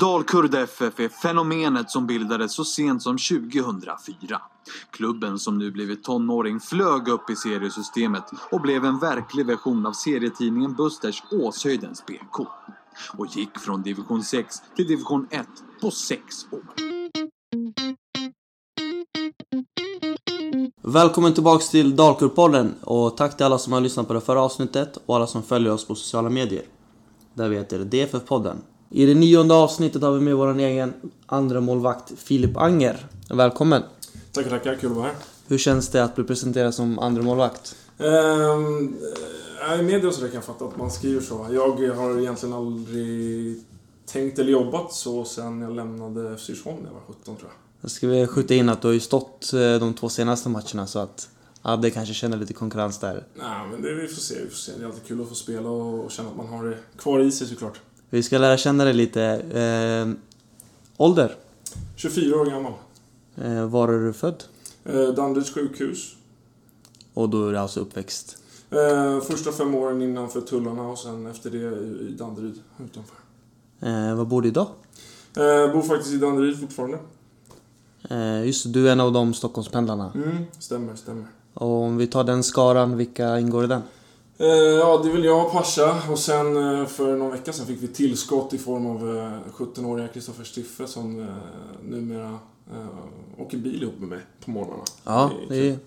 Dalkurd FF är fenomenet som bildades så sent som 2004. Klubben som nu blivit tonåring flög upp i seriesystemet och blev en verklig version av serietidningen Busters Åshöjdens BK. Och gick från division 6 till division 1 på sex år. Välkommen tillbaks till Dalkurpodden och tack till alla som har lyssnat på det förra avsnittet och alla som följer oss på sociala medier. Där vi heter DFF-podden. I det nionde avsnittet har vi med vår egen andra målvakt Filip Anger. Välkommen! Tackar, tackar. Kul att vara här. Hur känns det att bli presenterad som andra målvakt? Ehm, I media så där kan jag fatta att man skriver så. Jag har egentligen aldrig tänkt eller jobbat så sen jag lämnade FC Djursholm när jag var 17 tror jag. Jag ska vi skjuta in att du har ju stått eh, de två senaste matcherna så att Adde kanske känner lite konkurrens där. Nej, men det, vi får se, vi får se. Det är alltid kul att få spela och, och känna att man har det kvar i sig såklart. Vi ska lära känna dig lite. Eh, ålder? 24 år gammal. Eh, var är du född? Eh, Danderyds sjukhus. Och då är du alltså uppväxt? Eh, första fem åren innanför tullarna och sen efter det i, Danderyd utanför. Eh, var bor du idag? Eh, bor faktiskt i Danderyd fortfarande. Eh, just du är en av de Stockholmspendlarna. Mm, stämmer, stämmer. Och om vi tar den skaran, vilka ingår i den? Eh, ja, det är väl jag och Pasha och sen eh, för någon vecka sedan fick vi tillskott i form av eh, 17-åriga Kristoffer Stiffe som eh, numera eh, åker bil ihop med mig på morgnarna. Ja, Det är det är,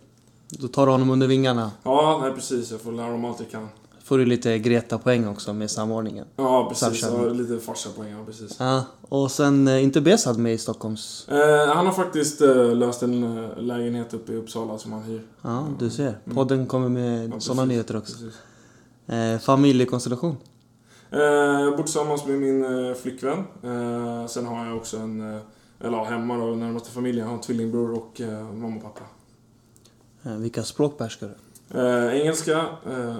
då tar du honom under vingarna. Ja, nej precis. Jag får lära dem allt jag kan. Får du lite Greta-poäng också med samordningen. Ja, precis. Ja, lite farsa-poäng, ja precis. Ja, och sen eh, inte Besad med i Stockholms... Eh, han har faktiskt eh, löst en eh, lägenhet uppe i Uppsala som han hyr. Ja, du ser. Podden kommer med Mm. Ja, sådana nyheter också. Eh, familjekonstellation? Eh, jag bor tillsammans med min eh, flickvän. Sen har jag också en, eller ja, hemma då, närmaste familjen. Jag har en tvillingbror och mamma och pappa. Vilka språk behärskar du? Engelska eh,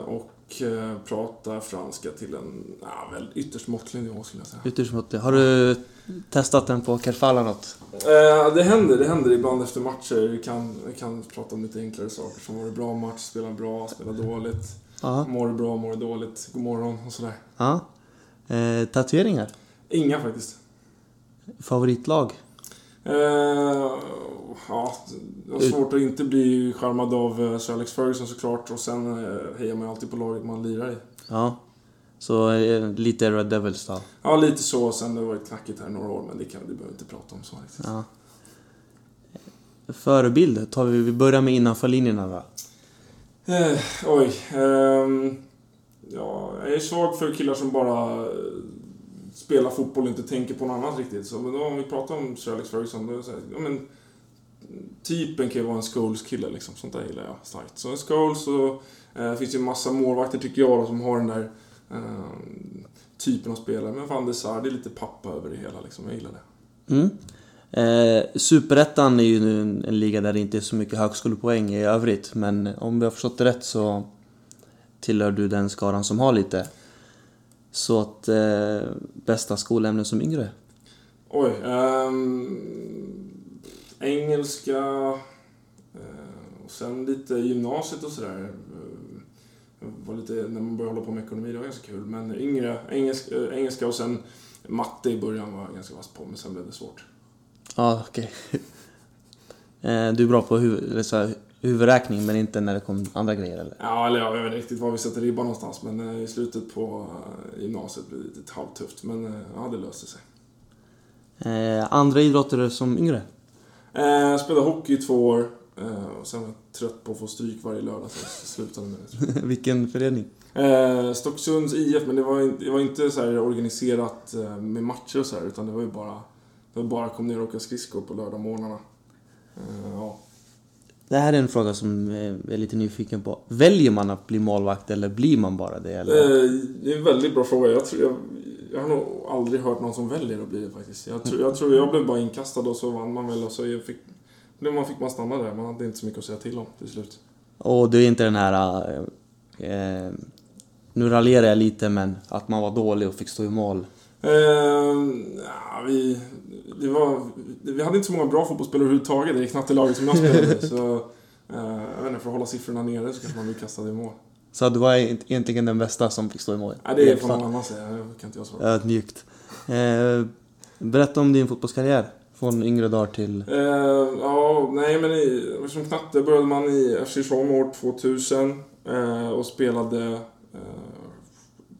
och eh, pratar franska till en ja, väl ytterst måttlig nivå skulle jag säga. Ytterst måttlig. Har du testat den på Kerfala något? Eh, det händer, det händer ibland efter matcher. Vi kan, vi kan prata om lite enklare saker som var det bra match, spela bra, spela dåligt. Ja. Mår du bra, mår du dåligt, god morgon och sådär. ja. Eh, tatueringar? Inga faktiskt. Favoritlag? Eh, ja, det var svårt att inte bli charmad av eh, Sir Alex Ferguson såklart och sen eh, hejar man ju alltid på laget man lirar i. Ja. Så eh, lite Red Devils då? Ja, lite så. Sen det varit knackigt här i några år, men det kan vi behöver inte prata om så riktigt. Ja. Förebild? Tar vi, vi börjar med innanför linjerna då. Eh, oj. ehm, ja, jag är svag för killar som bara eh, spelar fotboll och inte tänker på något annat riktigt. Så men då, om vi pratar om Sir Alex Ferguson, då är det så här, ja, men, typen kan ju vara en Scholes-kille liksom. Sånt där gillar jag starkt. Så en Scholes och eh, det finns ju en massa målvakter tycker jag då, som har den där eh, typen av spelare. Men van der Sar, det är lite pappa över det hela liksom. Jag gillar det. Mm. Eh, Superettan är ju nu en, en liga där det inte är så mycket högskolepoäng i övrigt. Men om vi har förstått det rätt så tillhör du den skaran som har lite. Så att eh, bästa skolämnen som yngre? Oj. ehm, engelska. eh, och sen lite gymnasiet och sådär. Eh, var lite, när man började hålla på med ekonomi, det var ganska kul. Men yngre, engelska, eh, engelska och sen matte i början var jag ganska vass på, men sen blev det svårt. Ja, okej. eh, du är bra på hu- eller så här, huvudräkning men inte när det kommer andra grejer eller? Ja, eller jag vet inte riktigt var vi sätter ribban någonstans, men eh, i slutet på eh, gymnasiet blev det lite halvtufft. Men eh, ja, det löste sig. Eh, andra idrottare som yngre? Eh, jag spelade hockey i två år. Eh, och sen var jag trött på att få stryk varje lördag, så jag slutade med det. Vilken förening? Eh, Stocksunds IF, men det var, inte- det var inte så organiserat med matcher och så här, utan det var ju bara... Det var bara kom ner och åka skridskor på lördagmorgnarna. Eh, ja. Det här är en fråga som eh, jag är lite nyfiken på. Väljer man att bli målvakt eller blir man bara det? Eller? Eh, det är en väldigt bra fråga. Jag, tror, jag, jag har nog aldrig hört någon som väljer att bli det faktiskt. Jag tror, jag, tror jag blev bara inkastad och så vann man väl och så jag fick, man fick man stanna där. Man hade inte så mycket att säga till om till slut. Och det är inte den här... Eh, eh, nu raljerar jag lite men att man var dålig och fick stå i mål. Eh, ja, vi, det var, vi hade inte så många bra fotbollsspelare överhuvudtaget i knattelaget som jag spelade. så, eh, jag vet inte, för att hålla siffrorna nere så kanske man blir kastad i mål. Så du var egentligen den bästa som fick stå i mål? Nej, det får någon annan säga. Det kan inte jag svara på. Ödmjukt. Eh, Berätta om din fotbollskarriär. Från yngre dagar till... Eh, ja, nej men i, som knatte började man i FC Tjom år 2000 eh, och spelade eh,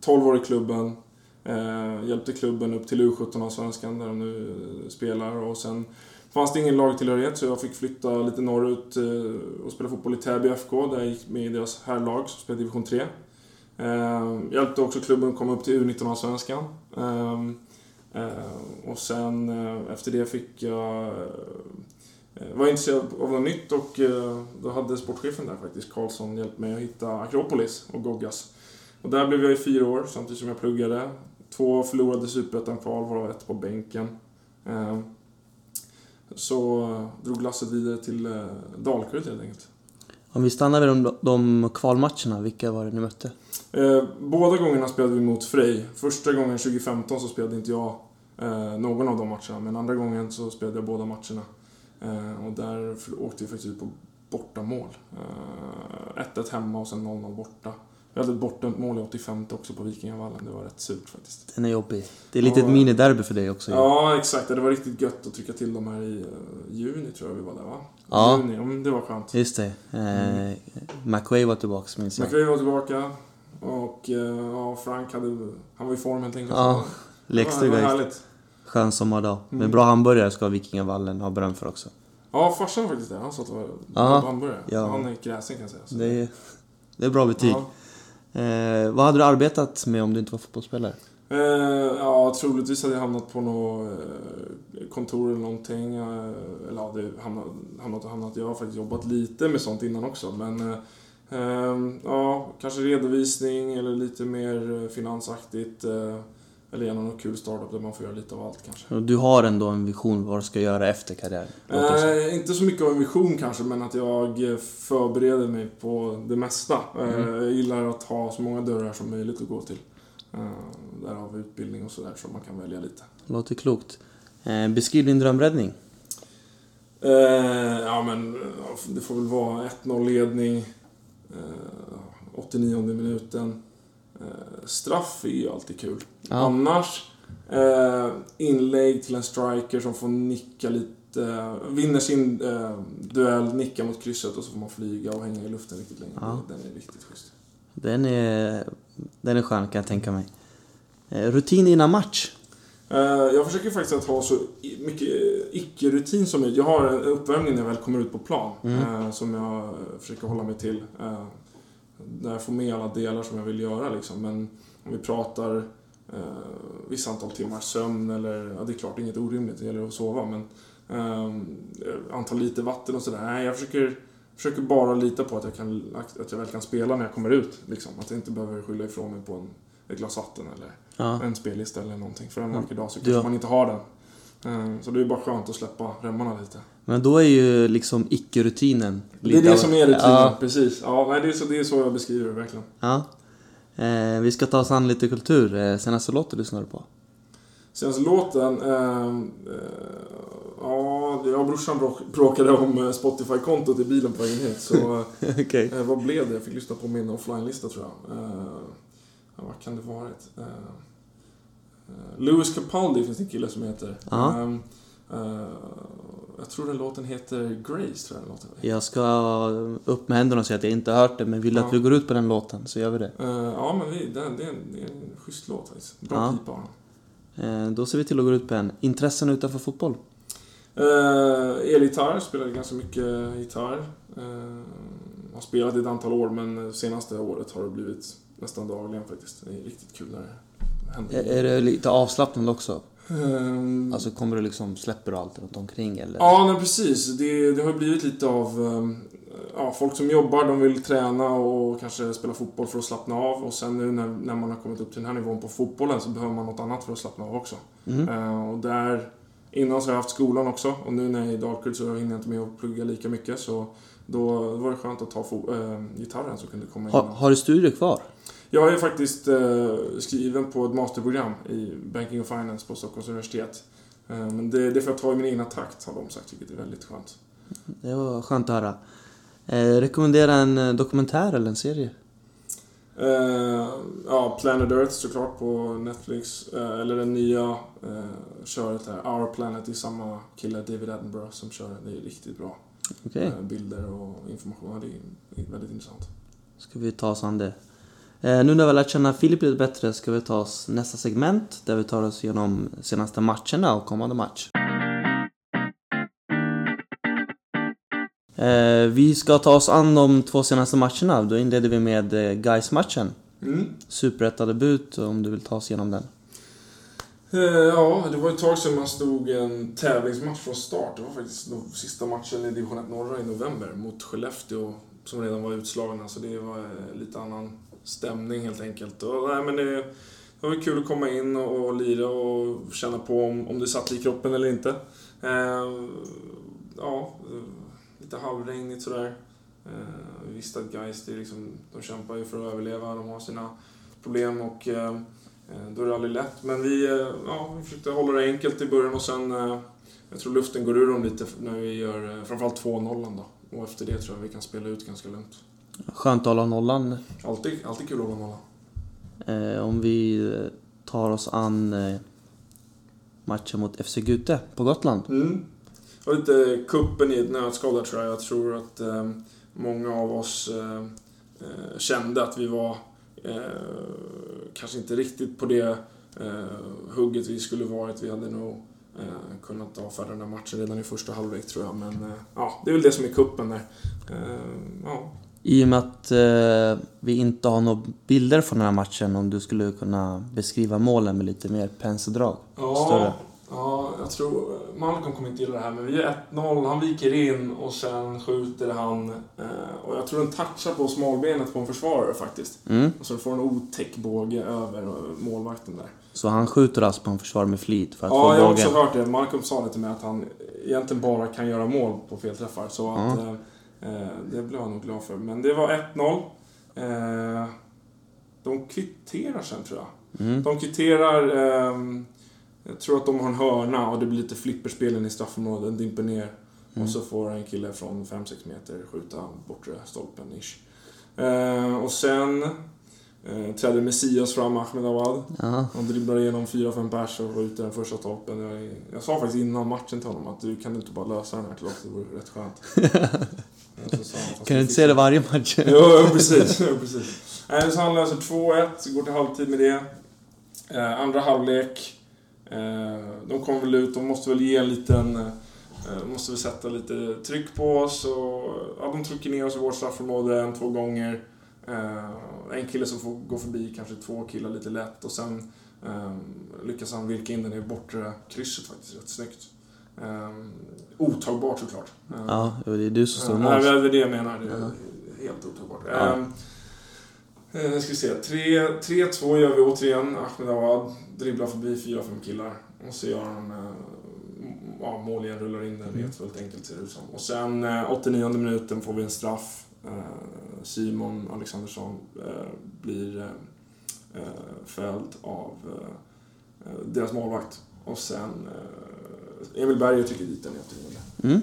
12 år i klubben. Eh, hjälpte klubben upp till U17-allsvenskan där de nu eh, spelar och sen fanns det ingen lagtillhörighet så jag fick flytta lite norrut eh, och spela fotboll i Täby FK där jag gick med i deras herrlag som spelade division 3. Eh, hjälpte också klubben att komma upp till U19-allsvenskan. Eh, Eh, och sen eh, efter det fick jag... Eh, var intresserad av något nytt och eh, då hade sportchefen där faktiskt, Karlsson, hjälpt mig att hitta Akropolis och Goggas. Och där blev jag i fyra år samtidigt som jag pluggade. Två förlorade superettan-kval, varav ett på bänken. Så drog lasset vidare till Dalkurd helt enkelt. Om vi stannar vid de, de kvalmatcherna, vilka var det ni mötte? Eh, båda gångerna spelade vi mot Frej. Första gången 2015 så spelade inte jag eh, någon av de matcherna, men andra gången så spelade jag båda matcherna. Eh, och där åkte vi faktiskt ut på bortamål. 1-1 hemma och sen 0-0 borta. Vi hade ett bortamål i 85 också på Vikingavallen. Det var rätt surt faktiskt. Den är jobbig. Det är lite ja, ett miniderby för dig också. Ja, exakt. Det var riktigt gött att trycka till dem här i juni tror jag vi var där va? Ja. Juni, det var skönt. Just det. Eh, mm. McQuay var tillbaka minns jag. McQuay var tillbaka. Och eh, ja, Frank hade, han var i form helt enkelt. Ja, lekstuga. Det var härligt. Skön sommardag. Mm. Med bra hamburgare ska Vikingavallen ha beröm för också. Ja, farsan faktiskt det. Han sa att det var bra hamburgare. Ja. Han är gräsing kan jag säga. Det är, det är bra betyg. Ja. Eh, vad hade du arbetat med om du inte var fotbollsspelare? Eh, ja, troligtvis hade jag hamnat på något eh, kontor eller någonting. Eh, eller ja, det hamnat, hamnat och hamnat. Jag har faktiskt jobbat lite med sånt innan också. Men eh, eh ja, kanske redovisning eller lite mer eh, finansaktigt. Eh, eller gärna någon kul startup där man får göra lite av allt kanske. Du har ändå en vision vad du ska göra efter karriären? Eh, inte så mycket av en vision kanske, men att jag förbereder mig på det mesta. Mm. Eh, jag gillar att ha så många dörrar som möjligt att gå till. Eh, därav utbildning och sådär, så man kan välja lite. Låter klokt. Eh, beskriv din drömräddning. Eh, ja, men det får väl vara 1-0 ledning. 89 eh, minuten. Eh, straff är ju alltid kul. Ja. Annars, eh, inlägg till en striker som får nicka lite, vinner sin duell, nickar mot krysset och så får man flyga och hänga i luften riktigt länge. Ja. Den är riktigt schysst. Den är, den är skön kan jag tänka mig. Rutin innan match? Jag försöker faktiskt att ha så mycket icke-rutin som möjligt. Jag har en uppvärmning när jag väl kommer ut på plan mm. som jag försöker hålla mig till där jag får med alla delar som jag vill göra liksom. Men om vi pratar eh, vissa antal timmar sömn eller, ja det är klart inget orimligt, det gäller att sova men eh, antal liter vatten och sådär. Nej, jag försöker, försöker bara lita på att jag, kan, att jag väl kan spela när jag kommer ut. Liksom. Att jag inte behöver skylla ifrån mig på en, ett glas vatten eller ja. en spellista eller någonting. För en vacker dag så kanske man inte har den. Eh, så det är bara skönt att släppa remmarna lite. Men då är ju liksom icke-rutinen Det är det som är rutinen, ja. precis. Ja, nej, det, är så, det är så jag beskriver det verkligen. Ja. Eh, vi ska ta oss an lite kultur. Eh, senaste låten du på? Senaste låten? Ehm, eh, ja, jag och brorsan bråkade om eh, Spotify-kontot i bilen på vägen hit. Så okay. eh, vad blev det? Jag fick lyssna på min offline-lista tror jag. Eh, vad kan det varit? Eh, Louis Capaldi finns det en kille som heter. Um, uh, jag tror den låten heter Grace, tror jag den låten Jag ska upp med händerna och säga att jag inte har hört den, men vill du ja. att vi går ut på den låten så gör vi det. Uh, ja, men vi, det, det, är en, det är en schysst låt faktiskt. Bra ja. pipa uh, Då ser vi till att gå ut på en. Intressen utanför fotboll? Uh, Elgitarr, spelade ganska mycket gitarr. Uh, har spelat i ett antal år, men senaste året har det blivit nästan dagligen faktiskt. Det är riktigt kul när det är, är det lite avslappnande också? Um, alltså kommer du liksom, släpper du allt runt omkring eller? Ja, men precis. Det, det har blivit lite av... Um, ja, folk som jobbar, de vill träna och kanske spela fotboll för att slappna av. Och sen nu när, när man har kommit upp till den här nivån på fotbollen så behöver man något annat för att slappna av också. Mm. Uh, och där... Innan så har jag haft skolan också och nu när jag är i Dalkurd så hinner jag inte med att plugga lika mycket. Så då var det skönt att ta äh, gitarren så kunde komma in. Ha, har du studier kvar? Jag är faktiskt eh, skriven på ett masterprogram i Banking och Finance på Stockholms universitet. Eh, men det, det får jag ta i min egna takt, har de sagt, vilket är väldigt skönt. Det var skönt att höra. Eh, rekommendera en eh, dokumentär eller en serie? Eh, ja, Planet Earth såklart på Netflix. Eh, eller den nya köret här, Our Planet. Det är samma kille, David Attenborough, som kör. Det är riktigt bra. Eh, bilder och information. Ja, det är väldigt intressant. ska vi ta oss an det. Eh, nu när vi har lärt känna Filip lite bättre ska vi ta oss nästa segment där vi tar oss igenom senaste matcherna och kommande match. Eh, vi ska ta oss an de två senaste matcherna. Då inleder vi med eh, Gais matchen Mm. Superetta-debut, om du vill ta oss igenom den. Ja, det var ett tag sedan man stod en tävlingsmatch från start. Det var faktiskt den sista matchen i division 1 norra i november mot Skellefteå som redan var utslagna. Så det var lite annan stämning helt enkelt. Och, nej, men det, det var väl kul att komma in och, och lira och känna på om, om det satt i kroppen eller inte. Eh, ja, lite halvregnigt sådär. Eh, vi visste att Gais, liksom, de kämpar ju för att överleva. De har sina problem och eh, Eh, Då är det aldrig lätt, men vi, eh, ja, vi försökte hålla det enkelt i början och sen... eh, Jag tror luften går ur dem lite när vi gör eh, framförallt 2-0 då. Och efter det tror jag vi kan spela ut ganska lugnt. Skönt att hålla nollan. Alltid, alltid kul att hålla nolla. Eh, om vi eh, tar oss an eh, matchen mot FC Gute på Gotland. Mm. Och lite kuppen i ett nötskal där tror jag. Jag tror att eh, många av oss eh, eh, kände att vi var kanske inte riktigt på det hugget vi skulle varit. Vi hade nog eh, kunnat avfärda den här matchen redan i första halvlek tror jag. Men eh, ja, det är väl det som är kuppen där. Eh, ja. I och med att eh, vi inte har några bilder från den här matchen, om du skulle kunna beskriva målen med lite mer penseldrag? Större. Ja, ja, jag tror... Malcolm kommer inte gilla det här, men vi är 1-0. Han viker in och sen skjuter han. Eh, och jag tror den touchar på smalbenet på en försvarare faktiskt. Mm. Och så får en otäck båge över eh, målvakten där. Så han skjuter alltså på en försvar med flit för att Ja, jag få har också bågen? hört det. Malcolm sa det till mig att han egentligen bara kan göra mål på felträffar. Så att, Ja. eh, det blev jag nog glad för. Men det var 1-0. Eh, de kvitterar sen tror jag. Mm. De kvitterar... ehm, jag tror att de har en hörna och det blir lite flipperspelen i straffområdet. Dimper ner. Mm. Och så får en kille från 5-6 meter skjuta bortre stolpen, ish. Eh, och sen eh, träder Messias fram, Ahmed Awad. Ja. Han dribblar igenom 4-5 pers och skjuter den första stolpen. Jag, jag sa faktiskt innan matchen till honom att du kan inte bara lösa den här till oss, det vore rätt skönt. Och så sa han, fast Kan du inte se det varje match? Jo, jo, precis. Jo, precis. Nej, så han löser 2-1, går till halvtid med det. Eh, andra halvlek. Eh, de kommer väl ut, de måste väl ge en liten... Eh, måste väl sätta lite tryck på oss och... Ja, de trycker ner oss i vårt straffområde en, två gånger. Eh, en kille som får gå förbi, kanske två killar lite lätt och sen eh, lyckas han virka in den i bortre krysset faktiskt, rätt snyggt. Eh, otagbart såklart. Eh, Ja, det är du som står Ja, mål. det är det jag menar. Det är Ja. helt otagbart. Ja. Ehm, eh, ska vi se. 3 3-2 gör vi återigen. Ahmed Awad dribblar förbi 4-5 killar. Och så gör han... Eh, ja, mål igen, rullar in den. Mm. Väldigt enkelt ser det ut som. Och sen eh, 89 minuten får vi en straff. Eh, Simon Alexandersson eh, blir eh, fälld av deras målvakt. Och sen eh, Emil Berger tycker dit den i 89.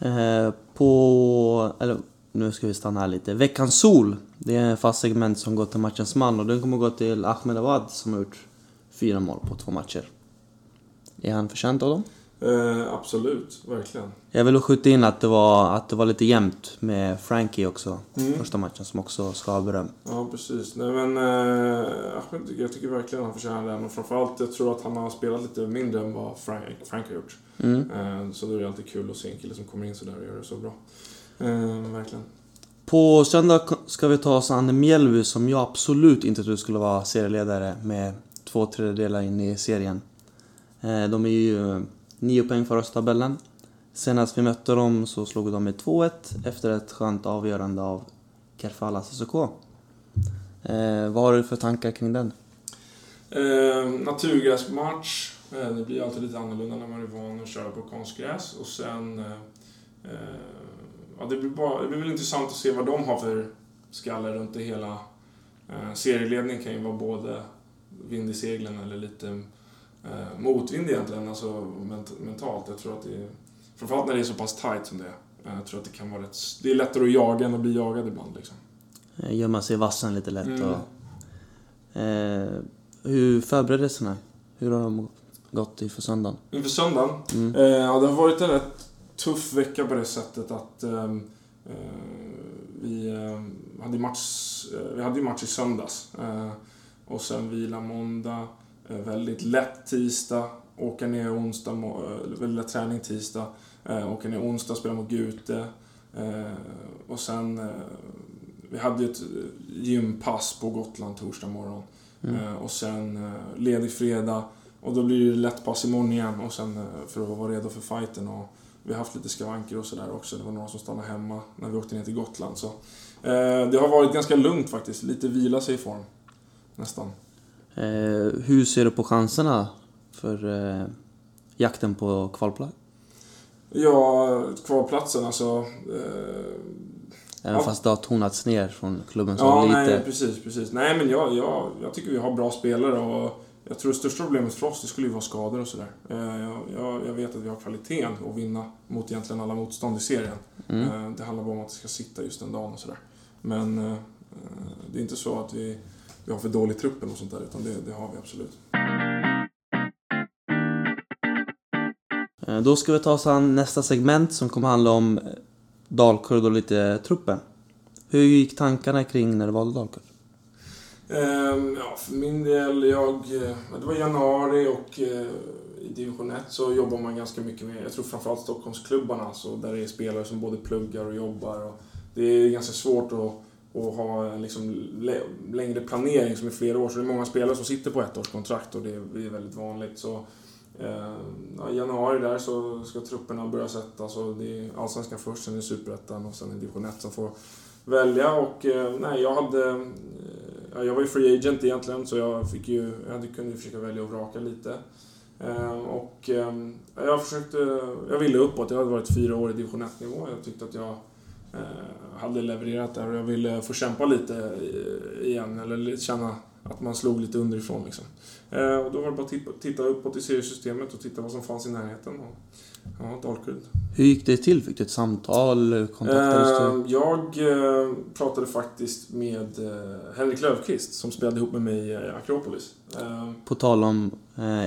Mm. Eh, på... Eller nu ska vi stanna här lite. Veckans sol. Det är ett fast segment som går till matchens man och den kommer gå till Ahmed Awad som har gjort fyra mål på två matcher. Är han förtjänt av dem? Eh, absolut, verkligen. Jag vill skjuta in att det var, att det var lite jämnt med Frankie också. Mm. Första matchen som också ska ha beröm. Ja, precis. Nej, men eh, Ahmed, jag tycker verkligen han förtjänar den. Och framförallt, jag tror att han har spelat lite mindre än vad Frank, Frank har gjort. Mm. Eh, så då är det alltid kul att se en kille som kommer in sådär och gör det så bra. Eh, verkligen. På söndag ska vi ta oss an Mjällby som jag absolut inte trodde skulle vara serieledare med två tredjedelar in i serien. Eh, De är ju eh, nio poäng för oss i tabellen. Senast vi mötte dem så slog de med 2-1 efter ett skönt avgörande av Kerfala SSK. Eh, vad har du för tankar kring den? Eh, naturgräsmatch. Eh, det blir alltid lite annorlunda när man är van att köra på konstgräs. Och sen... Eh, eh ja, det, blir bara, det blir väl intressant att se vad de har för skallar runt det hela. Eh, serieledning kan ju vara både vind i seglen eller lite eh, motvind egentligen, alltså ment mentalt. Jag tror att det är, framförallt när det är så pass tight som det är. Eh, Jag tror att det kan vara rätt... Det är lättare att jaga än att bli jagad ibland liksom. Eh, Gömma sig i vassen lite lätt Mm. och... Eh, hur förberedelserna? Hur har de gått inför söndagen? Inför söndagen? Mm. Eh, ja, det har varit en rätt tuff vecka på det sättet att ehm, eh, vi, hade match, eh, vi hade ju match i söndags. Eh, och sen vila måndag, eh, väldigt lätt tisdag, åka ner onsdag, eh, väldigt lätt träning tisdag, eh, åka ner onsdag, spela mot Gute. Eh, och sen, eh, vi hade ju ett eh, gympass på Gotland torsdag morgon. Mm. Eh, och sen eh, ledig fredag. Och då blir det lätt pass imorgon igen och sen eh, för att vara redo för fighten. Och vi har haft lite skavanker och sådär också. Det var några som stannade hemma när vi åkte ner till Gotland. Så, eh, det har varit ganska lugnt faktiskt. Lite vila sig i form. Nästan. Eh, hur ser du på chanserna för eh, jakten på kvalplats? Ja, kvalplatsen alltså. Eh, Även Ja. fast det har tonats ner från klubben så ja, lite. nej, precis, precis. Nej, men jag, jag, jag tycker vi har bra spelare och jag tror det största problemet för oss det skulle ju vara skador och sådär. Jag, jag, jag vet att vi har kvaliteten att vinna mot egentligen alla motstånd i serien. Mm. Det handlar bara om att det ska sitta just den dagen och sådär. Men det är inte så att vi, vi har för dålig truppen och sånt där, utan det, det har vi absolut. Eh, Då ska vi ta oss an nästa segment som kommer handla om eh, Dalkurd och lite truppen. Hur gick tankarna kring när du valde Dalkurd? Ehm, ja, för min del, jag, eh, det var januari och i division 1 så jobbar man ganska mycket med, jag tror framförallt Stockholmsklubbarna, så där det är spelare som både pluggar och jobbar. Och det är ganska svårt att, och ha en liksom längre planering som är flera år, så det är många spelare som sitter på ettårskontrakt och det är, väldigt vanligt. Så, eh, ja, I januari där så ska trupperna börja sättas och det är Allsvenskan först, sen är det Superettan och sen är det division 1 som får välja och eh, nej, jag hade... eh, jag var ju free agent egentligen så jag fick ju, jag hade, kunde ju försöka välja och vraka lite. Eh, och eh, jag försökte, jag ville uppåt. Jag hade varit fyra år i division 1-nivå. Jag tyckte att jag eh, hade levererat där och jag ville få kämpa lite eh, igen. Eller känna att man slog lite underifrån liksom. Eh, och då var det bara att titta, uppåt i seriesystemet och titta vad som fanns i närheten. Och, ja, Dalkurd. Hur gick det till? Fick du ett samtal? Kontaktades du? Eh, jag eh, pratade faktiskt med Henrik Löfqvist som spelade ihop med mig i Akropolis. På tal om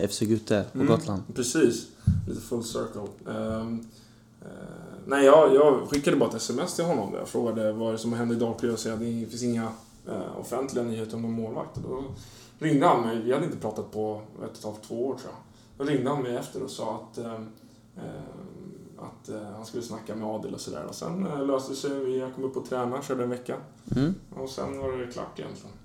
FC Gute på Mm. Gotland. Precis, lite full circle. Eh, nej, jag, jag skickade bara ett sms till honom där jag frågade vad det är som hände i Dalkurd och att det finns inga eh, offentliga nyheter om någon målvakt. Och då ringde han mig, vi hade inte pratat på ett och ett halvt, två år tror jag. Då ringde han mig efter och sa att, ehm, ehm, att eh, han skulle snacka med Adil och sådär. Och sen eh, löste det sig, jag kom upp och tränade, körde en vecka. Mm. Och sen var det klart egentligen.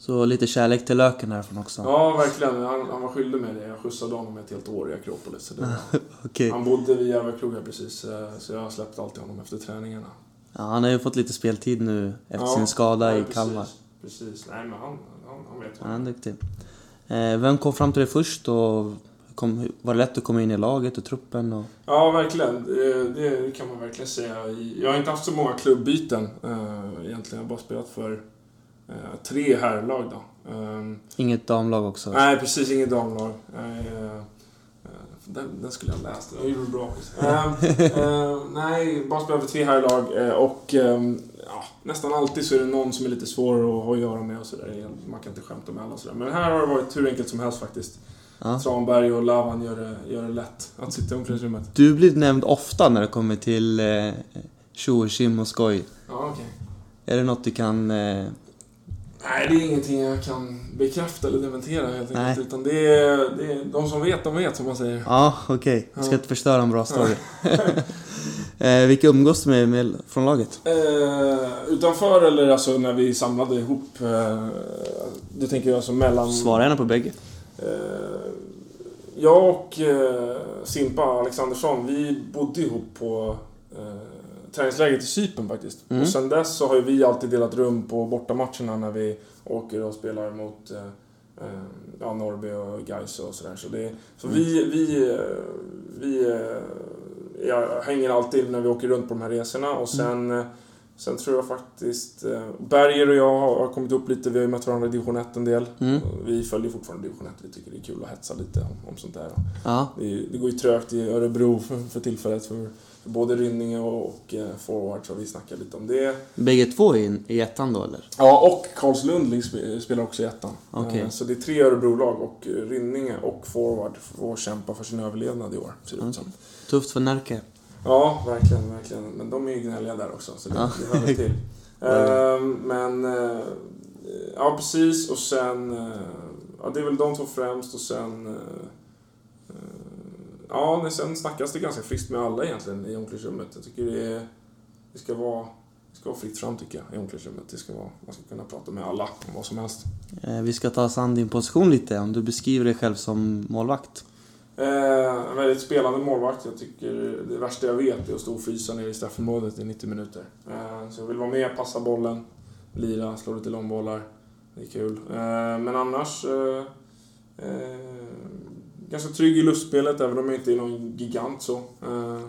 Så lite kärlek till löken härifrån också. Ja, verkligen. Han, han var skyldig mig det. Jag skjutsade honom ett helt år i Akropolis. Så Okej. Han bodde vid Järvakrog här precis, eh, så jag släppte alltid honom efter träningarna. Ja, han har ju fått lite speltid nu efter Ja, sin skada ja, i precis, Kalmar. Precis. Nej, men han, han, han vet vad han är duktig. Eh, vem kom fram till dig först och kom, var det lätt att komma in i laget och truppen? Och... Ja, verkligen. Det, det kan man verkligen säga. Jag har inte haft så många klubbyten eh, egentligen. Jag har bara spelat för tre herrlag då. Ehm, Inget damlag också? Nej, precis. Inget damlag. Eh, eh, den, den skulle jag ha läst. Jag gjorde det bra. Eh, eh, nej, bara för tre herrlag eh, och eh, ja, nästan alltid så är det någon som är lite svår att ha att göra med och sådär. Man kan inte skämta med alla och sådär. Men här har det varit hur enkelt som helst faktiskt. Ja. Tranberg och Lavan gör det, gör det lätt att sitta i omklädningsrummet. Du blir nämnd ofta när det kommer till eh, tjo och tjim och skoj. Ja, okej. Är det något du kan... Eh, Nej, det är ingenting jag kan bekräfta eller dementera helt Nej. enkelt. Utan det är, det är de som vet, de vet som man säger. ja, okej. Jag ska inte förstöra en bra story. eh, vilka umgås du med, med från laget? Eh, utanför eller alltså när vi samlade ihop? Eh, du tänker jag alltså mellan... Svara gärna på bägge. Eh, jag och eh, Simpa Alexandersson, vi bodde ihop på eh, träningsläget i Cypern faktiskt. Mm. Och sen dess så har ju vi alltid delat rum på bortamatcherna när vi åker och spelar mot eh, eh, ja, Norrby och Gais och sådär. Så, det, så Mm. vi, vi, eh, vi eh, jag hänger alltid när vi åker runt på de här resorna och sen eh, Sen tror jag faktiskt... Berger och jag har, kommit upp lite. Vi har ju mött varandra i division 1 en del. Mm. Vi följer fortfarande division 1. Vi tycker det är kul att hetsa lite om, om sånt där. Ja. Det går ju trögt i Örebro för, för tillfället för Både Rynninge och, och eh, forward, så vi snackar lite om det. Bägge två i, i ettan då eller? Ja, och Karlslund sp- spelar också i ettan. Okej. Eh, Så det är tre Örebrolag och eh, Rynninge och forward får kämpa för sin överlevnad i år, ser det ut som. Tufft för Närke. Ja, verkligen, verkligen. Men de är ju gnälliga där också, så det, Ja. det hör väl till. Ehm, men, ja precis. Och sen, ja det är väl de två främst och sen, ja men sen snackas det ganska friskt med alla egentligen i omklädningsrummet. Jag tycker det, är, det ska vara det ska vara fritt fram tycker jag, i omklädningsrummet. Det ska vara, man ska kunna prata med alla om vad som helst. Eh, vi ska ta oss an din position lite, om du beskriver dig själv som målvakt. Eh, en väldigt spelande målvakt. Jag tycker det värsta jag vet är att stå och frysa nere i straffområdet i 90 minuter. Eh, så jag vill vara med, passa bollen, lira, slå lite långbollar. Det är kul. Men annars... Eh, eh, ganska trygg i luftspelet, även om jag inte är någon gigant så. Eh,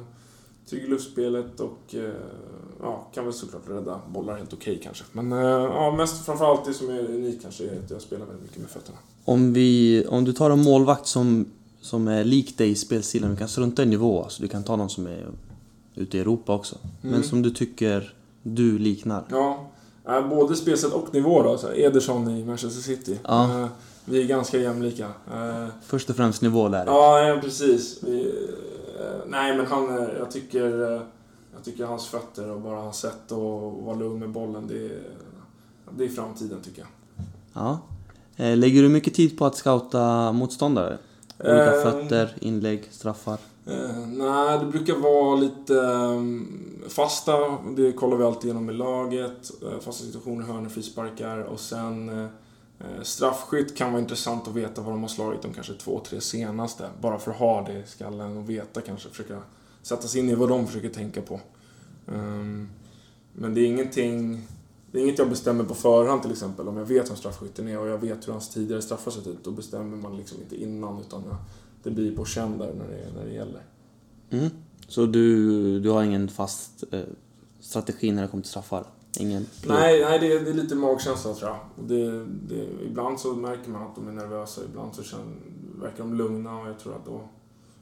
trygg i luftspelet och eh, ja, kan väl såklart rädda bollar helt okej kanske. Men eh, ja, mest framförallt det som är unikt kanske är att jag spelar väldigt mycket med fötterna. Om, vi, om du tar en målvakt som, som är lik dig i spelstilen, du kan strunta i nivå, så du kan ta någon som är ute i Europa också. Men Mm. som du tycker du liknar. Ja, eh, både spelsätt och nivå då. Så Ederson i Manchester City. Ja. Vi är ganska jämlika. Eh, Först och främst nivå där. ja, ja, precis. Vi, eh, nej, men han, jag tycker, eh, jag tycker hans fötter och bara hans sätt att vara lugn med bollen, det är, det är framtiden tycker jag. Ja. Lägger du mycket tid på att scouta motståndare? Olika Eh, fötter, inlägg, straffar? Eh, nej, det brukar vara lite eh, fasta. Det kollar vi alltid igenom med laget. Fasta situationer, hörnor, frisparkar. Och sen Eh, straffskytt kan vara intressant att veta vad de har slagit de kanske två, tre senaste. Bara för att ha det i skallen och veta kanske. Försöka sätta sig in i vad de försöker tänka på. Ehm, men det är ingenting... Det är inget jag bestämmer på förhand till exempel. Om jag vet vem straffskytten är och jag vet hur hans tidigare straffar sett ut. Då bestämmer man liksom inte innan utan det blir på känn där när det, när det gäller. Mm. Så du, du har ingen fast eh, strategi när det kommer till straffar? Ingen? Nej, nej det, är, det är lite magkänsla tror jag. Det, det, ibland så märker man att de är nervösa, ibland så känner, verkar de lugna och jag tror att då...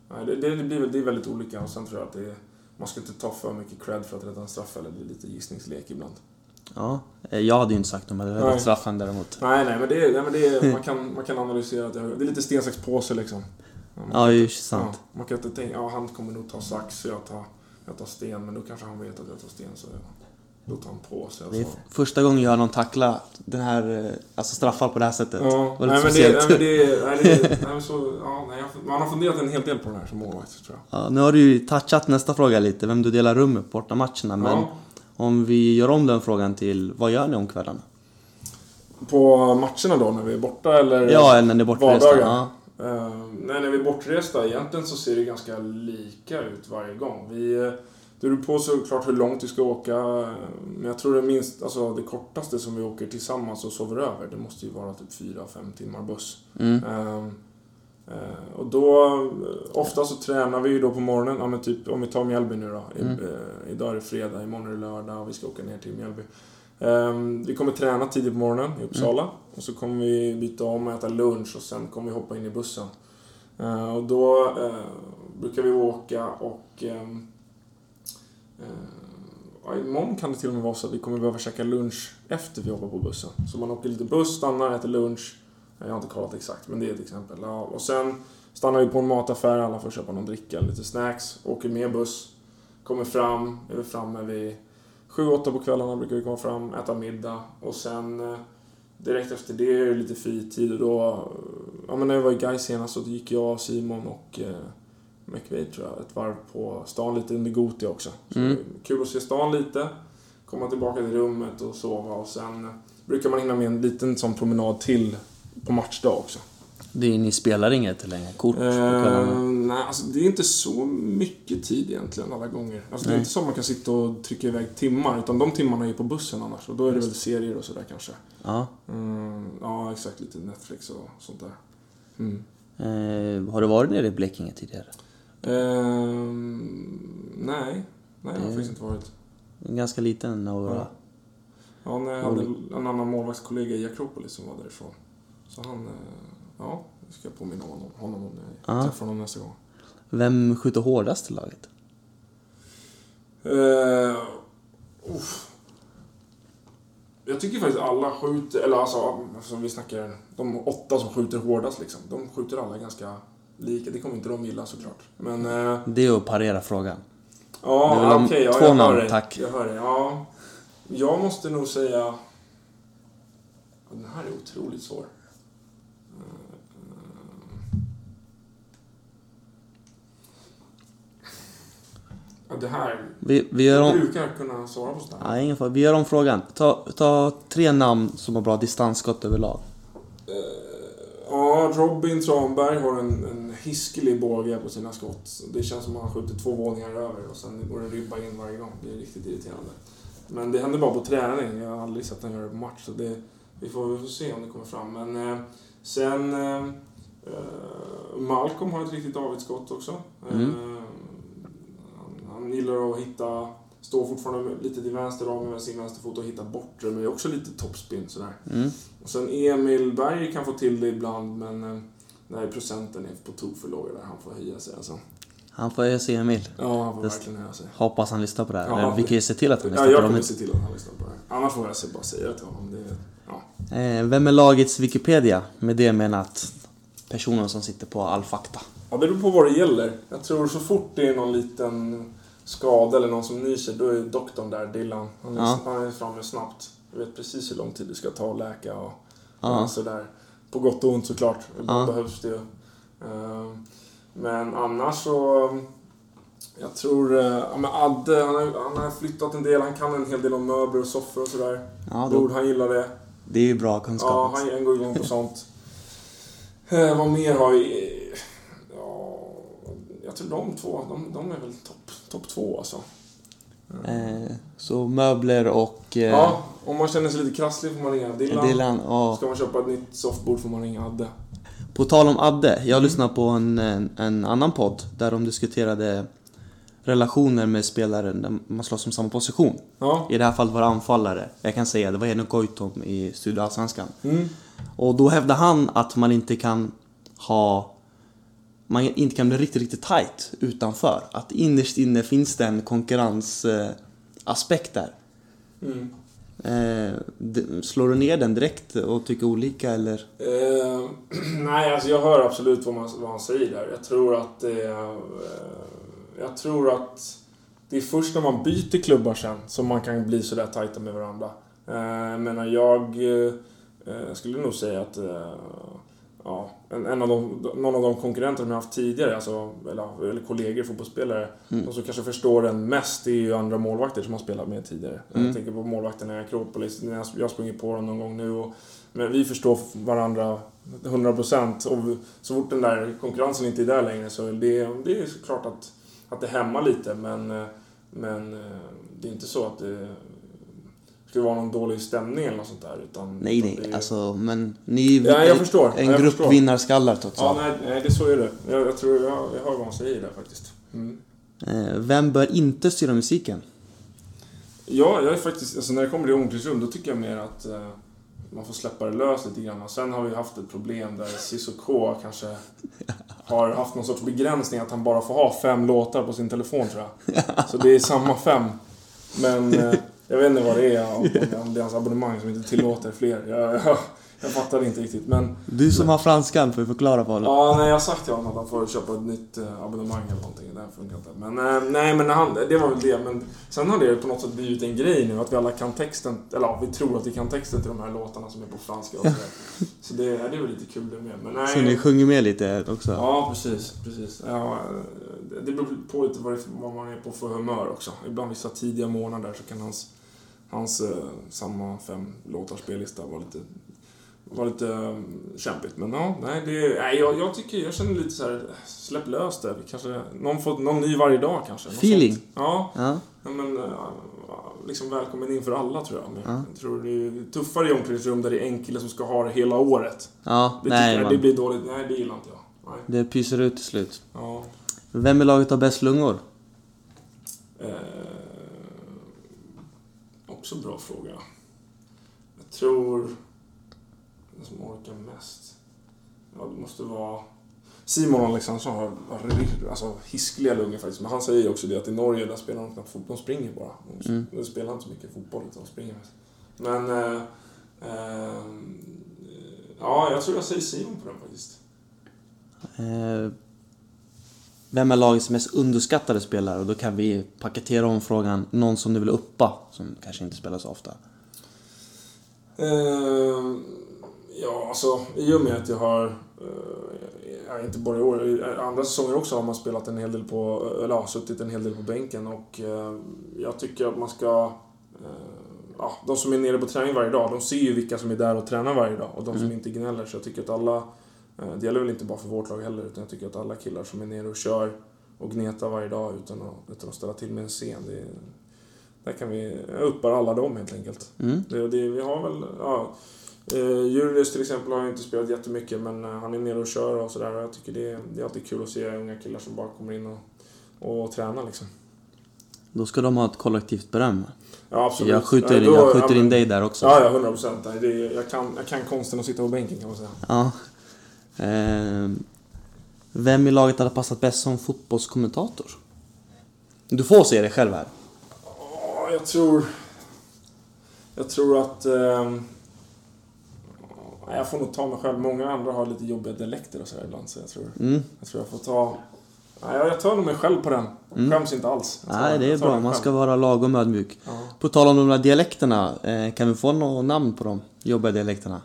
Nej, det, det, det, blir, det är väldigt olika och sen tror jag att det är, man ska inte ta för mycket cred för att rädda en straff eller det är lite gissningslek ibland. Ja. Eh, Jag hade ju inte sagt om jag hade räddat straffen däremot. Nej, nej, men det, nej, men det är, man, kan, man kan analysera att det, det är lite sten, sax, påse liksom. man Ja, kan det är ju inte- sant. Ja, man kan inte tänka, ja han kommer nog ta sax och jag tar, jag tar sten, men då kanske han vet att jag tar sten så jag, då tar han på sig. och Det är så. första gången jag har någon tackla den här, eh, alltså straffar på det här sättet. Ja, Var nej men, det, nej men det, är- nej, det, nej, så, ja, nej, man har funderat en hel del på det här som målvakt tror jag. Ja, nu har du ju touchat nästa fråga lite, vem du delar rum med på bortamatcherna. Men Ja. om vi gör om den frågan till, vad gör ni om kvällarna? På matcherna då när vi är borta eller? Ja, eller när ni är bortresta. Ja. Eh, nej, när vi är bortresta, egentligen så ser det ganska lika ut varje gång. Vi, eh, det beror på såklart hur långt vi ska åka, men jag tror det minst, alltså det kortaste som vi åker tillsammans och sover över, det måste ju vara typ 4-5 timmar buss. Mm. Eh, och då, eh, ofta så tränar vi ju då på morgonen, ja, men typ om vi tar Mjällby nu då. I, Mm. eh, idag är det fredag, imorgon är det lördag och vi ska åka ner till Mjällby. Ehm, vi kommer träna tidigt på morgonen i Uppsala och så kommer vi byta om och äta lunch och sen kommer vi hoppa in i bussen. Eh, och då brukar vi åka och eh, Eh, ja, imorgon kan det till och med vara så att vi kommer behöva käka lunch efter vi hoppar på bussen. Så man åker lite buss, stannar, äter lunch. Eh, jag har inte kollat exakt, men det är ett exempel. Ja, och sen stannar vi på en mataffär, alla får köpa någon dricka, lite snacks, åker med buss, kommer fram, är vi framme vid 7-8 på kvällarna brukar vi komma fram, äta middag och sen eh, direkt efter det är det lite fritid och då, ja men när jag var i Gais senast så gick jag, Simon och McVeigh tror jag, ett varv på stan lite under Gotia också. Så Mm. Kul att se stan lite, komma tillbaka till rummet och sova och sen eh, brukar man hinna med en liten sån promenad till på matchdag också. Det är, ni spelar inget längre kort kvällarna? nej, alltså det är inte så mycket tid egentligen alla gånger. Alltså det är inte så att man kan sitta och trycka iväg timmar, utan de timmarna är på bussen annars. Och då är det väl serier och sådär kanske. Ja. Mm, ja, exakt. Lite Netflix och sånt där. Mm. Eh, har du varit nere i Blekinge tidigare? Ehm, nej, nej jag har Det- faktiskt inte varit. En ganska liten och... Ja. Ja, när jag hade en annan målvaktskollega i Akropolis som var därifrån. Så han, eh, ja, det ska jag påminna honom, honom om när jag Ja. träffar honom nästa gång. Vem skjuter hårdast i laget? Uh, uff. Jag tycker faktiskt alla skjuter, eller alltså, alltså vi snackar de åtta som skjuter hårdast liksom. De skjuter alla ganska lika. Det kommer inte de gilla såklart. Men... Uh, Det är att parera frågan. Ja, okej. ja, två jag namn, hör tack. Jag hör dig. Ja. Jag måste nog säga... Den här är otroligt svår. Ja, det här... Vi, vi, gör Jag om, brukar kunna svara på sådär. ja, ingen fara. vi gör om frågan. Ta, ta tre namn som har bra distansskott överlag. Ja, Robin Tranberg har en, en hiskelig båge på sina skott. Det känns som att han skjuter två våningar över och sen går det ribba in varje gång. Det är riktigt irriterande. Men det händer bara på träning. Jag har aldrig sett honom göra det på match. Så det, vi, får, vi får se om det kommer fram. Men eh, sen... Eh, eh, Malcolm har ett riktigt avitsskott också. Mm. Eh, han, han gillar att hitta... Står fortfarande lite till vänster om med sin vänsterfot och hitta bortre, men också lite topspin sådär. Mm. Och sen Emil Berg kan få till det ibland, men eh, nej, procenten är på tok för låg där. Han får höja sig alltså. Han får ju se Emil. Ja, han får Det- verkligen höja sig. Hoppas han lyssnar på det här. Ja, vi det- kan ju se till att han Ja, lyssnar på jag det. kommer om se till att han lyssnar på det här. Annars får jag bara säga det till honom. Det, ja. Eh, vem är lagets Wikipedia? Med det menat personen som sitter på all fakta. ja, det beror på vad det gäller. Jag tror så fort det är någon liten skada eller någon som nyser, då är doktorn där, Dylan. Han är, Ja. han är framme snabbt. Jag vet precis hur lång tid det ska ta att läka och, Ja. och sådär. På gott och ont såklart. Ibland Ja. behövs det ju. Eh, Men annars så... Jag tror... eh, Ja, men Adde, han har, han har flyttat en del. Han kan en hel del om möbler och soffor och sådär. Ja, då, han gillar det. det är ju bra kunskap. Ja, han, han går igång på sånt. Eh, vad mer har vi? Ja, tror de två, de, de är väl topp top två alltså. Eh, så möbler och... Eh, Ja, om man känner sig lite krasslig får man ringa Dylan. Dylan och... Ska man köpa ett nytt softboard får man ringa Adde. På tal om Adde, Mm. jag lyssnade på en, en, en annan podd där de diskuterade relationer med spelare där man slåss om samma position. Ja. I det här fallet var det anfallare. Jag kan säga det var Henrik Goitom i Studio Allsvenskan. Mm. Och då hävdade han att man inte kan ha... Man inte kan bli riktigt, riktigt tight utanför. Att innerst inne finns det en konkurrensaspekt eh, där. Mm. Eh, slår du ner den direkt och tycker olika eller? Eh, nej, alltså jag hör absolut vad, man, vad han säger där. Jag tror att det är... Eh, jag tror att det är först när man byter klubbar sen som man kan bli sådär tajta med varandra. Eh, jag menar, jag skulle nog säga att ja, en, en av de, någon av de konkurrenter som jag haft tidigare, alltså, eller, eller kollegor, fotbollsspelare, Mm. de som kanske förstår den mest är ju andra målvakter som har spelat med tidigare. Mm. Jag tänker på målvakterna i Akropolis, jag, har sprungit på dem någon gång nu och men vi förstår varandra 100% och så fort den där konkurrensen inte är där längre så det, det är såklart att, att det hämmar lite men, men eh, det är inte så att det skulle vara någon dålig stämning eller något sånt där. Utan, Nej, utan nej, det är- alltså men ni Ja, jag förstår. en Ja, jag grupp förstår. vinnarskallar trots Ja, allt. nej, nej, det så är det. Jag, jag tror jag, jag hör vad han säger där faktiskt. Mm. Eh, vem bör inte styra musiken? Ja, jag är faktiskt, alltså när det kommer till omklädningsrum, då tycker jag mer att eh, man får släppa det löst lite grann. Sen har vi haft ett problem där Cissoko kanske har haft någon sorts begränsning att han bara får ha fem låtar på sin telefon tror jag. Så det är samma fem. Men eh, jag vet inte vad det är, om, det är hans abonnemang som inte tillåter fler. Jag, jag, jag fattar inte riktigt. Men Du som har franskan får förklara för honom. Ja, nej, jag har sagt till honom att han får köpa ett nytt eh, abonnemang eller någonting. Det här funkar inte. Men eh, nej, men han, det var väl det. Men sen har det på något sätt blivit en grej nu att vi alla kan texten, eller ja, vi tror att vi kan texten till de här låtarna som är på franska och sådär. Så det, det är väl lite kul det med. Men nej. Så ni sjunger med lite också? Ja, precis. precis. Ja, eh, det beror på lite vad, det, vad man är på för humör också. Ibland vissa tidiga månader så kan hans, hans eh, samma fem låtars spellista vara lite, vara lite eh, kämpigt. Men ja, nej, det, nej jag, jag tycker, jag känner lite så här, släpp lös det. Kanske, någon, får, någon ny varje dag kanske. Feeling. Ja, Ja. ja, men eh, liksom välkommen in för alla tror jag. Men Ja. Jag tror det är tuffare i omklädningsrum där det är en kille som ska ha det hela året. Ja, Det, nej jag, man. det blir dåligt. Nej, det gillar inte jag. Nej. Det pyser ut till slut. Ja. Vem i laget har bäst lungor? Eh, också bra fråga. Jag tror... Den som orkar mest? Ja, det måste vara... Simon Alexandersson har, har alltså, hiskliga lungor faktiskt. Men han säger ju också det att i Norge där spelar de knappt fotboll. De springer bara. De, Mm. spelar inte så mycket fotboll utan de springer mest. Men... Eh, eh, ja, jag tror jag säger Simon på den faktiskt. Eh, vem är lagets mest underskattade spelare? Och då kan vi paketera om frågan. Någon som du vill uppa, som kanske inte spelar så ofta. Eh, ja, alltså i och med att jag har, eh, ja, inte bara i år, i andra säsonger också har man spelat en hel del på, eller ja, suttit en hel del på bänken och eh, jag tycker att man ska, eh, ja, de som är nere på träning varje dag, de ser ju vilka som är där och tränar varje dag och de som Mm. inte gnäller. Så jag tycker att alla, eh, det gäller väl inte bara för vårt lag heller, utan jag tycker att alla killar som är nere och kör och gnetar varje dag utan att, utan att ställa till med en scen, det, där kan vi, uppar alla dem helt enkelt. Mm. Det, det, vi har väl, ja. Eh, Julius till exempel har ju inte spelat jättemycket men eh, han är nere och kör och sådär. Jag tycker det, är- det är alltid kul att se unga killar som bara kommer in och, och tränar liksom. Då ska de ha ett kollektivt beröm. Ja absolut. Jag skjuter, Ja, då- jag skjuter ja, in men- dig där också. Ja, ja, 100 procent. Jag kan, jag kan konsten att sitta på bänken kan man säga. Ja. Eh, vem i laget hade passat bäst som fotbollskommentator? Du får se det själv här. Ja, jag tror... Jag tror att... ehm, ja, jag får nog ta mig själv. Många andra har lite jobbiga dialekter och sådär ibland så jag tror... Mm. Jag tror jag får ta... Nej, jag tar nog mig själv på den. Mm. Skäms inte alls. Nej, det är bra. Man ska vara lagom ödmjuk. Ja. På tal om de där dialekterna, eh, kan vi få något namn på de jobbiga dialekterna?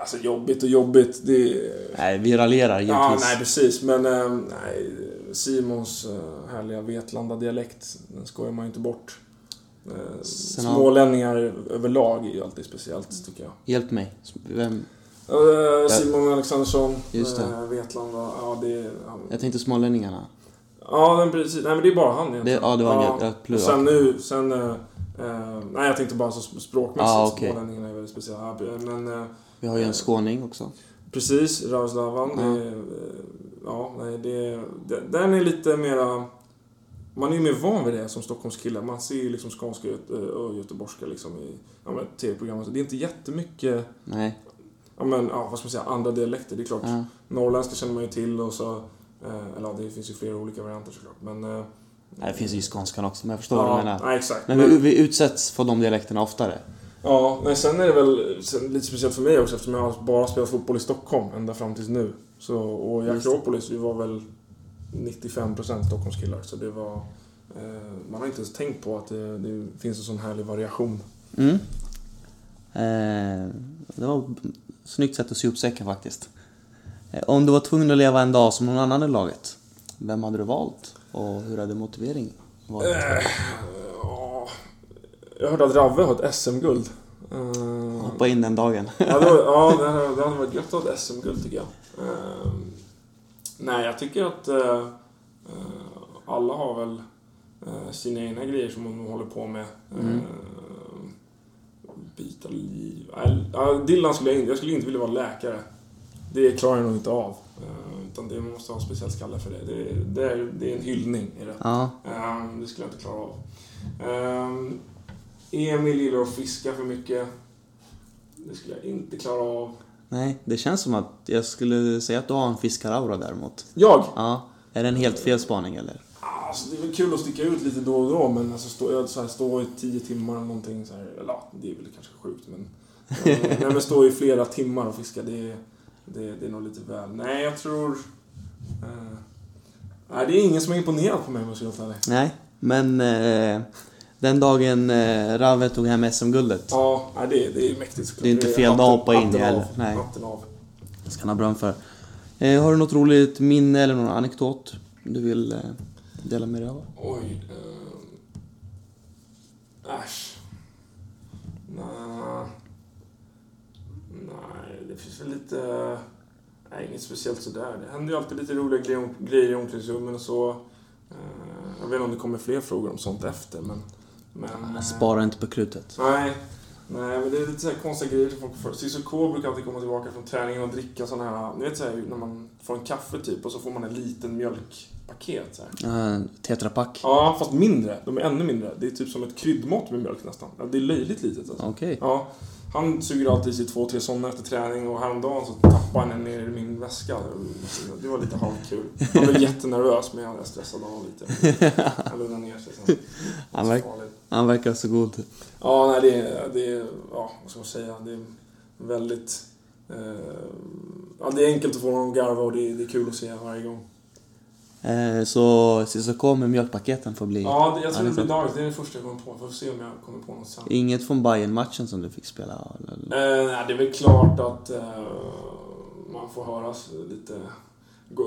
Alltså jobbigt och jobbigt. Det... Nej, vi raljerar Ja, givetvis. nej precis. Men eh, nej, Simons eh, härliga Vetlanda-dialekt, den skojar man ju inte bort. Eh, Sen har- Smålänningar överlag är ju alltid speciellt, tycker jag. Hjälp mig. Vem? Simon Alexandersson, Just det. Vetlanda, ja det är... Jag tänkte smålänningarna. Ja, men precis. Nej men det är bara han egentligen. Det- ja, det var en- jag plugg- sen nu, sen... eh, nej jag tänkte bara så språkmässigt, Ah, okej. smålänningarna är väldigt speciella. Men eh, Vi har ju en skåning också. Precis, Rauslavan. Ja. Ja. ja, nej, det, det, den är lite mera... Man är ju mer van vid det som Stockholmskille. Man ser ju liksom skånska och göteborgska liksom i ja, men, tv-program. Det är inte jättemycket, Nej. ja men, ja, vad ska man säga, andra dialekter. Det är klart, Ja. norrländska känner man ju till och så... Eh, eller ja, det finns ju flera olika varianter såklart. Men... Eh, Nej, det finns ju skånskan också, men jag förstår vad du ja, menar. nej, exakt. Men vi, vi utsätts för de dialekterna oftare. Ja, nej, sen är det väl lite speciellt för mig också eftersom jag bara spelat fotboll i Stockholm ända fram tills nu. Så, och i. Akropolis, vi var väl 95% Stockholmskillar. Så det var... Eh, man har inte ens tänkt på att det, det finns en sån härlig variation. Mm. Eh, det var ett snyggt sätt att sy upp säcken faktiskt. Eh, om du var tvungen att leva en dag som någon annan i laget, vem hade du valt? Och hur hade motivering varit? Ja, jag hörde att Ravve har ett SM-guld. Eh, Hoppa in den dagen. ja, det, var, ja det, hade, det hade varit gött att ha ett SM-guld tycker jag. Eh, nej, jag tycker att eh, alla har väl eh, sina egna grejer som de håller på med. Mm. Eh, byta liv. Ja, Dylan skulle jag inte, jag skulle inte vilja vara läkare. Det klarar jag nog inte av. Eh, utan det man måste ha en speciell skalle för det. Det, det, är, det är en hyllning i det. Ja, Ehm, det skulle jag inte klara av. Emil gillar att fiska för mycket. Det skulle jag inte klara av. nej, det känns som att jag skulle säga att du har en fiskaraura däremot. Jag? Ja, är det en helt fel spaning eller? Alltså, det är väl kul att sticka ut lite då och då, men alltså, stå, jag, så här, stå i tio timmar eller någonting så här, eller ja, det är väl kanske sjukt, men... nej, men stå i flera timmar och fiska, det, är- det, det är nog lite väl. Nej, jag tror... eh, nej, det är ingen som är imponerad på mig om jag ska vara. Nej, men eh, den dagen eh, Rave tog hem SM-guldet Ja, nej, det, det är mäktigt såklart. Det är inte fel dag att hoppa in i heller. Nej. Hatten av. ska han ha beröm för. Eh, har du något roligt minne eller någon anekdot du vill eh, dela med dig av? Oj. Eh, äsch. Nej. Nej, det finns väl lite... Nej, inget speciellt sådär. Det händer ju alltid lite roliga grejer, grejer i omklädningsrummen och så. Eh, jag vet inte om det kommer fler frågor om sånt efter, men... men eh, Spara inte på krutet. Nej. Nej, men det är lite så här konstiga grejer som folk får Cissi K brukar alltid komma tillbaka från träningen och dricka såna här... Ni vet så här, när man får en kaffe typ och så får man en liten mjölkpaket så här. Uh, tetrapack. Ja, fast mindre. De är ännu mindre. Det är typ som ett kryddmått med mjölk nästan. Det är löjligt litet alltså. Okej. Ja, han suger alltid i sig två, tre sådana efter träning och häromdagen så tappade han en ner i min väska. Det var lite halvkul. Han var jättenervös men jag stressade av lite. Han lugnade ner sig sen. Han, verk, han verkar så god. Ja, nej, det är, det är, ja, vad ska man säga, det är väldigt... Eh, ja, det är enkelt att få honom att garva och det är, det är kul att se varje gång. Eh, så Cissoko med mjölkpaketen får bli... Ja, jag tror det blir dagens. Det är det första jag kommer på. Får se om jag kommer på något sen. Inget från bayern matchen som du fick spela? Eh, nej, det är väl klart att eh, man får höras lite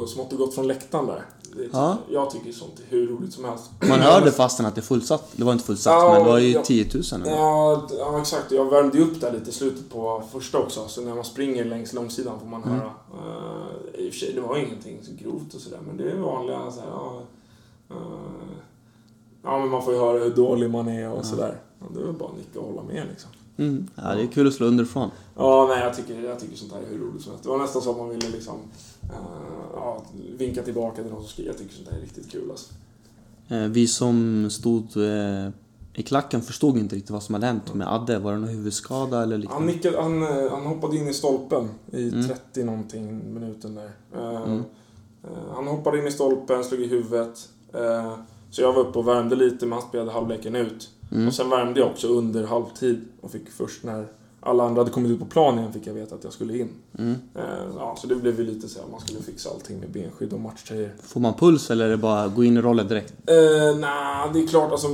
smått och gott från läktaren där. Det, Ja. Jag tycker sånt är hur roligt som helst. Man hörde fastän att det är fullsatt. Det var inte fullsatt, Ja, men det var ju ja. 10 000. eller? Ja, ja, exakt. Jag värmde ju upp där lite i slutet på första också. Så när man springer längs långsidan får man Mm. höra. Uh, I och för sig, det var ingenting så grovt och sådär. Men det är vanliga så här, ja, eh, ja, men man får ju höra hur dålig man är och Ja. sådär. Det är väl bara att nicka och hålla med liksom. Mm. Ja, det är kul att slå underifrån. Ja, nej, jag tycker, jag tycker sånt här är hur roligt som helst. Det var nästan så att man ville liksom, eh, ja, vinka tillbaka till någon som skriver. Jag tycker sånt här är riktigt kul alltså. Eh, Vi som stod eh, i klacken förstod inte riktigt vad som hade hänt med Adde. Var det någon huvudskada eller Han, liknande? nickade, han, eh, han hoppade in i stolpen i Mm. 30 någonting minuten där. Mm. Han hoppade in i stolpen, slog i huvudet. Så jag var uppe och värmde lite, men han spelade halvleken ut. Mm. Och sen värmde jag också under halvtid och fick först när alla andra hade kommit ut på plan igen fick jag veta att jag skulle in. Mm. Eh, Ja, så det blev ju lite så här, man skulle fixa allting med benskydd och matchtröjor. Får man puls eller är det bara gå in i rollen direkt? Eh, Nej, det är klart alltså.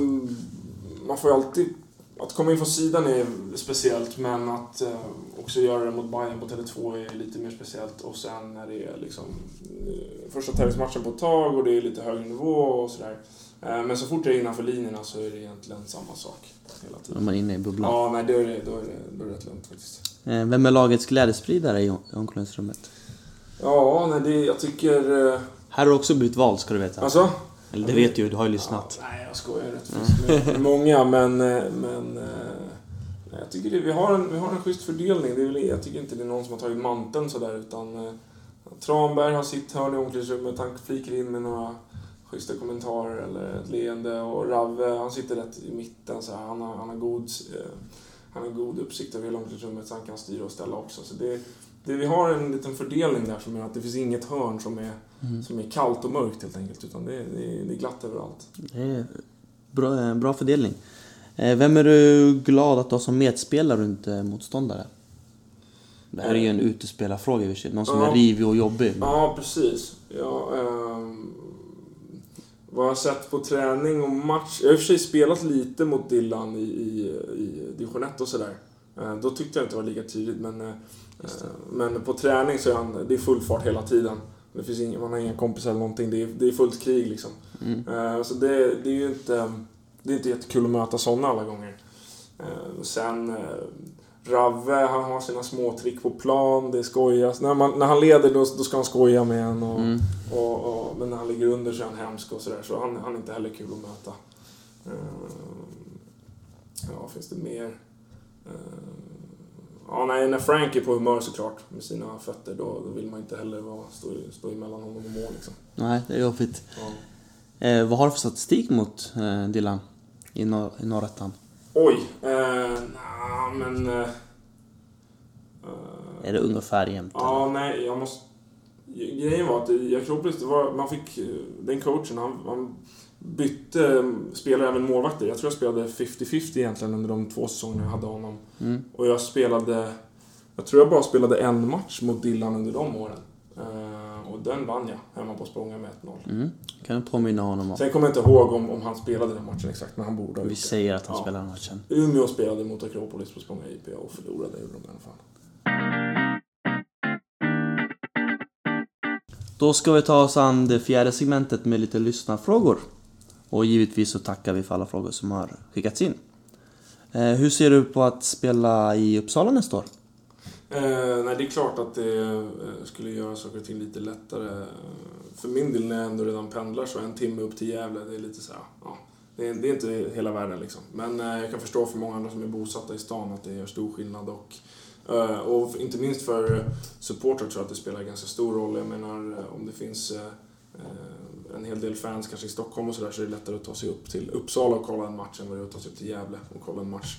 Man får ju alltid... Att komma in från sidan är speciellt, men att eh, också göra det mot Bayern på Tele2 är lite mer speciellt. Och sen när det är liksom eh, första tävlingsmatchen på ett tag och det är lite högre nivå och sådär. Eh, men så fort jag är innanför linjerna så är det egentligen samma sak hela tiden. Om man är inne i bubblan. Ja, nej, då är det, då är det, då är det rätt lugnt faktiskt. Eh, Vem är lagets glädjespridare i omklädningsrummet? Ja, nej, det, jag tycker... eh, Här har du också blivit vald ska du veta. Alltså? Eller det vet du ju, du har ju lyssnat. Ja, nej, jag skojar rätt friskt med, många, men... eh, men eh, nej, jag tycker det, vi, har en, vi har en schysst fördelning. Det är väl, jag tycker inte det är någon som har tagit manteln sådär, utan... Eh, Tranberg har sitt hörn i omklädningsrummet, han flikar in med några schyssta kommentarer eller ett leende. Och Ravve, han sitter rätt i mitten, så här, han, har, han, har god, eh, han har god uppsikt över hela omklädningsrummet, så han kan styra och ställa också. Så det, det, vi har en liten fördelning där som gör att det finns inget hörn som är, Mm. som är kallt och mörkt helt enkelt, utan det, det, det är glatt överallt. Det är bra, eh, bra fördelning. Eh, Vem är du glad att ha som medspelare och inte motståndare? Det här är ju en utespelarfråga i och för sig. Någon som Ja. är rivig och jobbig. Ja, precis. Ja, ehm, vad jag har sett på träning och match. Jag har i och för sig spelat lite mot Dylan i, i, i division 1 och sådär. Eh, då tyckte jag inte det var lika tydligt, men, eh, men på träning så är han, det är full fart hela tiden. Det finns ingen, man har inga kompisar eller någonting. Det är, det är fullt krig liksom. Mm. Eh, Så det, det är ju inte, det är inte jättekul att möta sådana alla gånger. Eh, Sen Ravve, han har sina små trick på plan, det skojas. När, man, när han leder då, då ska han skoja med en och, Mm. och, och, men när han ligger under så är han hemsk och sådär. Så han, han är inte heller kul att möta. Eh, Ja, finns det mer? Eh, Ja, nej, när Frank är på humör såklart med sina fötter då, då vill man inte heller vara, stå, stå emellan honom och mål liksom. Nej, det är jobbigt. Ja. Eh, vad har du för statistik mot eh, Dylan i, nor- i norrettan? Oj, eh, men... Eh, Är det ungefär jämnt? Ja, nej, jag måste... Grejen var att i Akropolis, det var, man fick... eh, Den coachen, han, han bytte eh, spelare, även målvakter. Jag tror jag spelade 50-50 egentligen under de två säsongerna jag hade honom. Mm. Och jag spelade... Jag tror jag bara spelade en match mot Dylan under de åren. Eh, och den vann jag hemma på Spånga med 1-0. Mm. Kan du påminna honom om? Sen kommer jag inte ihåg om, om han spelade den matchen exakt, men han borde ha Vi gjort det. säger att han Ja. spelar den matchen. Umeå spelade mot Akropolis på Spånga IP och förlorade, gjorde de i alla fall. Då ska vi ta oss an det fjärde segmentet med lite lyssnarfrågor. Och givetvis så tackar vi för alla frågor som har skickats in. Eh, hur ser du på att spela i Uppsala nästa år? Eh, nej, det är klart att det eh, skulle göra saker och ting lite lättare. För min del när jag ändå redan pendlar så en timme upp till Gävle, det är lite så här, ja. Det är, det är inte hela världen liksom. Men eh, jag kan förstå för många andra som är bosatta i stan att det gör stor skillnad och eh, och inte minst för supportrar tror jag att det spelar ganska stor roll. Jag menar eh, om det finns eh, eh, en hel del fans kanske i Stockholm och sådär så är det lättare att ta sig upp till Uppsala och kolla en match än vad det är att ta sig upp till Gävle och kolla en match.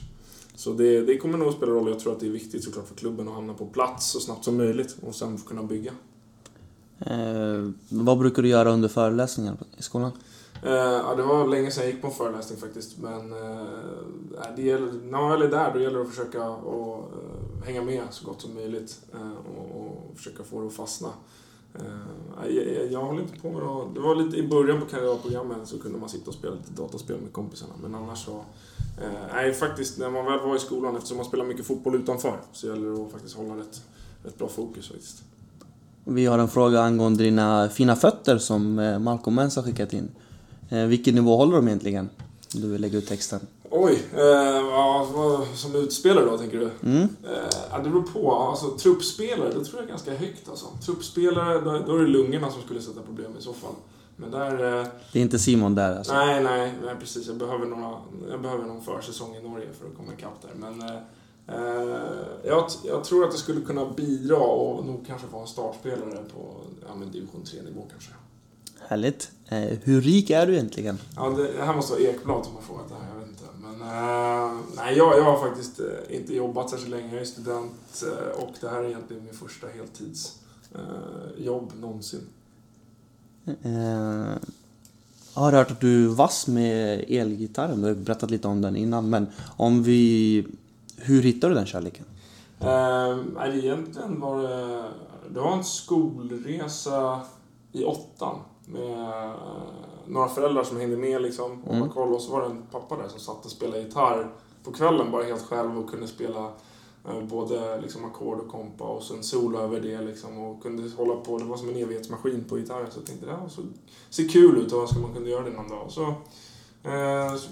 Så det, det kommer nog att spela roll. Jag tror att det är viktigt såklart för klubben att hamna på plats så snabbt som möjligt och sen kunna bygga. Eh, vad brukar du göra under föreläsningar i skolan? Eh, ja, det var länge sedan jag gick på en föreläsning faktiskt. Men eh, det gäller, när man väl är där då gäller det att försöka att, eh, hänga med så gott som möjligt eh, och, och försöka få det att fastna. Eh, jag, jag håller inte på med det. Det var lite i början på kandidatprogrammen så kunde man sitta och spela lite dataspel med kompisarna. Men annars så... Eh, nej, faktiskt när man väl var i skolan, eftersom man spelar mycket fotboll utanför, så gäller det att faktiskt hålla rätt, rätt bra fokus faktiskt. Vi har en fråga angående dina fina fötter som eh, Malcolm Mens har skickat in. Eh, vilken nivå håller de egentligen? Om du vill lägga ut texten. Oj, eh, ja, som utspelare då tänker du? Mm. Eh, det beror på. Alltså, truppspelare, det tror jag är ganska högt alltså. Truppspelare, då, då är det lungorna som skulle sätta problem i så fall. Men där... Eh, Det är inte Simon där alltså? nej, nej, nej, precis. Jag behöver, några, jag behöver någon försäsong i Norge för att komma ikapp där. Men eh, eh, jag, jag tror att jag skulle kunna bidra och nog kanske vara en startspelare på ja, men division 3-nivå kanske. Härligt. Eh, hur rik är du egentligen? Ja, det, det här måste vara Ekblad som har frågat det här, eh, nej, jag, jag har faktiskt eh, inte jobbat särskilt länge. Jag är student eh, och det här är egentligen min första heltidsjobb jobb någonsin. Eh, jag har hört att du är vass med elgitarren. Du har berättat lite om den innan. Men om vi... Hur hittar du den kärleken? Egentligen var det... Det var en skolresa i åttan med eh, några föräldrar som hängde med liksom och Mm. koll. Och så var det en pappa där som satt och spelade gitarr på kvällen bara helt själv och kunde spela eh, både liksom ackord och kompa och sen solo över det liksom och kunde hålla på. Det var som en evighetsmaskin på gitarren så jag tänkte det här så, ser kul ut och vad ska man kunna göra det någon dag. Och så eh, så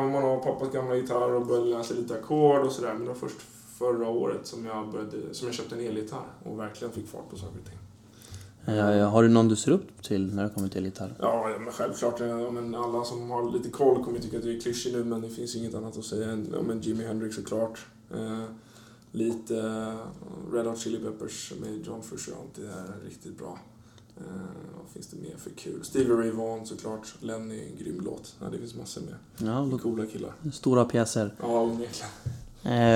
man av pappas gamla gitarr och började läsa lite ackord och sådär. Men det var först förra året som jag, började, som jag köpte en elgitarr och verkligen fick fart på saker och ting. Eh, har du någon du ser upp till när det kommer till gitarr? Ja, men självklart. Ja, men alla som har lite koll kommer tycka att det är klyschigt nu, men det finns inget annat att säga än men Jimi Hendrix såklart. Eh, lite eh, Red Hot Chili Peppers med John Frusciante är riktigt bra. Eh, vad finns det mer för kul? Stevie Ray Vaughan såklart. Lenny, grym låt. Ja, det finns massor med Ja, då- coola killar. stora pjäser. Ja, onekligen.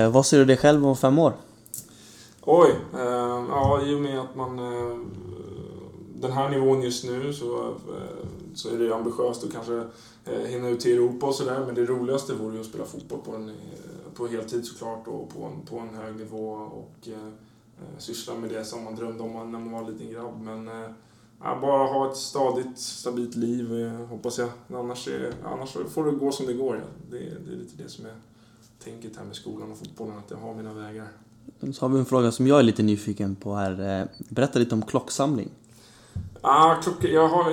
Eh, vad ser du dig själv om fem år? Oj, eh, ja i och med att man... Eh, den här nivån just nu så, eh, så är det ambitiöst att kanske eh, hinna ut till Europa och sådär. Men det roligaste vore ju att spela fotboll på, en, eh, på heltid såklart och på en, på en hög nivå och eh, syssla med det som man drömde om när man var en liten grabb. Men eh, bara ha ett stadigt, stabilt liv eh, hoppas jag. Annars, är, annars får det gå som det går. Ja. Det, det är lite det som är tänket här med skolan och fotbollen, att jag har mina vägar. Så har vi en fråga som jag är lite nyfiken på här. Berätta lite om klocksamling. Ah, klocka, jag har,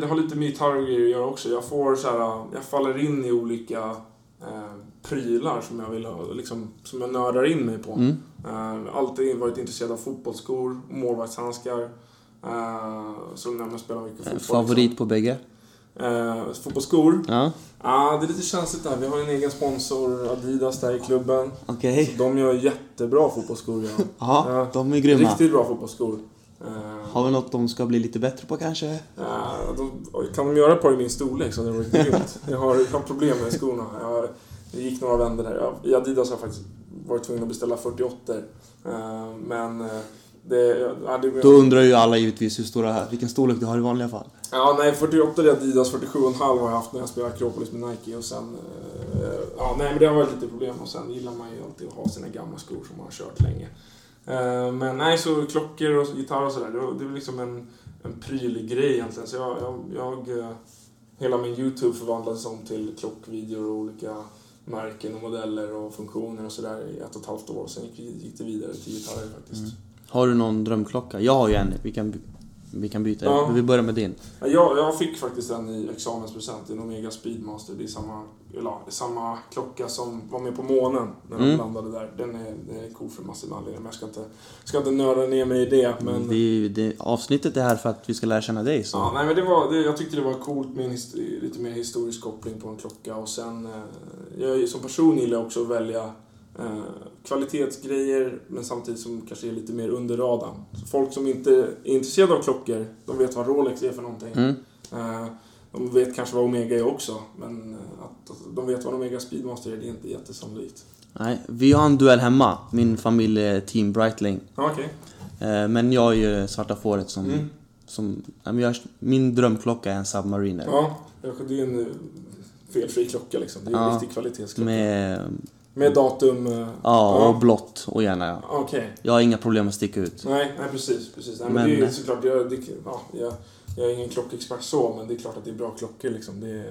det har lite med gitarr och grejer att göra också. Jag får så här, jag faller in i olika eh, prylar som jag vill ha, liksom, som jag nördar in mig på. Mm. Eh, alltid varit intresserad av fotbollsskor, målvaktshandskar. Eh, så när man spelar mycket Eh, fotboll. favorit på bägge? Liksom. Eh, fotbollsskor? Ja, ah, det är lite känsligt där. Vi har en egen sponsor, Adidas, där i klubben. okej. Så de gör jättebra fotbollsskor. Ja. Ja, Ja. de är grymma. Riktigt bra fotbollsskor. Eh, Har vi något de ska bli lite bättre på kanske? Ja, de, kan de göra ett par i min storlek så hade det varit grymt. Jag har, jag har problem med skorna. Jag, det gick några vändor där. Jag, I Adidas har jag faktiskt varit tvungen att beställa 48 uh, Men eh, det... Ja, det Då undrar ju alla givetvis hur stora, vilken storlek du har i vanliga fall. ja, nej, 48 är Adidas, 47,5 har jag haft när jag spelade Akropolis med Nike. Och sen... eh, ja, nej, men det har varit lite problem. Och sen gillar man ju alltid att ha sina gamla skor som man har kört länge. Eh, men nej, så klockor och gitarr och sådär, det, var- är liksom en, en prylig grej egentligen. Så jag, jag, jag eh, hela min YouTube förvandlades om till klockvideor och olika märken och modeller och funktioner och sådär i ett och ett halvt år. Sen gick, gick det vidare till gitarrer faktiskt. Mm. Har du någon drömklocka? Jag har ju en, vi kan, vi kan byta. Ja. Vi börjar med din. Ja, Jag, jag fick faktiskt en i examenspresent, en Omega Speedmaster. Det är samma, eller, det samma klocka som var med på månen när de Mm. landade där. Den är, den är cool för massor med anledningar, men jag ska inte, ska inte nörda ner mig i det. Men, Vi, det, avsnittet är här för att vi ska lära känna dig. Så. Ja, nej, men det var, det, jag tyckte det var coolt med en his- lite mer historisk koppling på en klocka. Och sen, eh, jag som person gillar jag också att välja kvalitetsgrejer men samtidigt som kanske är lite mer under radarn. Så folk som inte är intresserade av klockor, de vet vad Rolex är för någonting. Mm. Eh, de vet kanske vad Omega är också, men eh, att de vet vad Omega Speedmaster är, det är inte jättesannolikt. Nej, vi har en duell hemma. Min familj är Team Breitling. Eh, Men jag är ju svarta fåret som... Mm. som jag, min drömklocka är en Submariner. Ja, det är en eh, felfri klocka liksom. Det är en Ja. riktig kvalitetsklocka. Med, Med... datum... eh, Ja, och blått och gärna ja. Okej. Jag har inga problem att sticka ut. Nej, nej precis. precis. Nej, men, Men- det är ju såklart, jag, det, ja, jag, jag är ingen klockexpert så, men det är klart att det är bra klockor liksom. Det,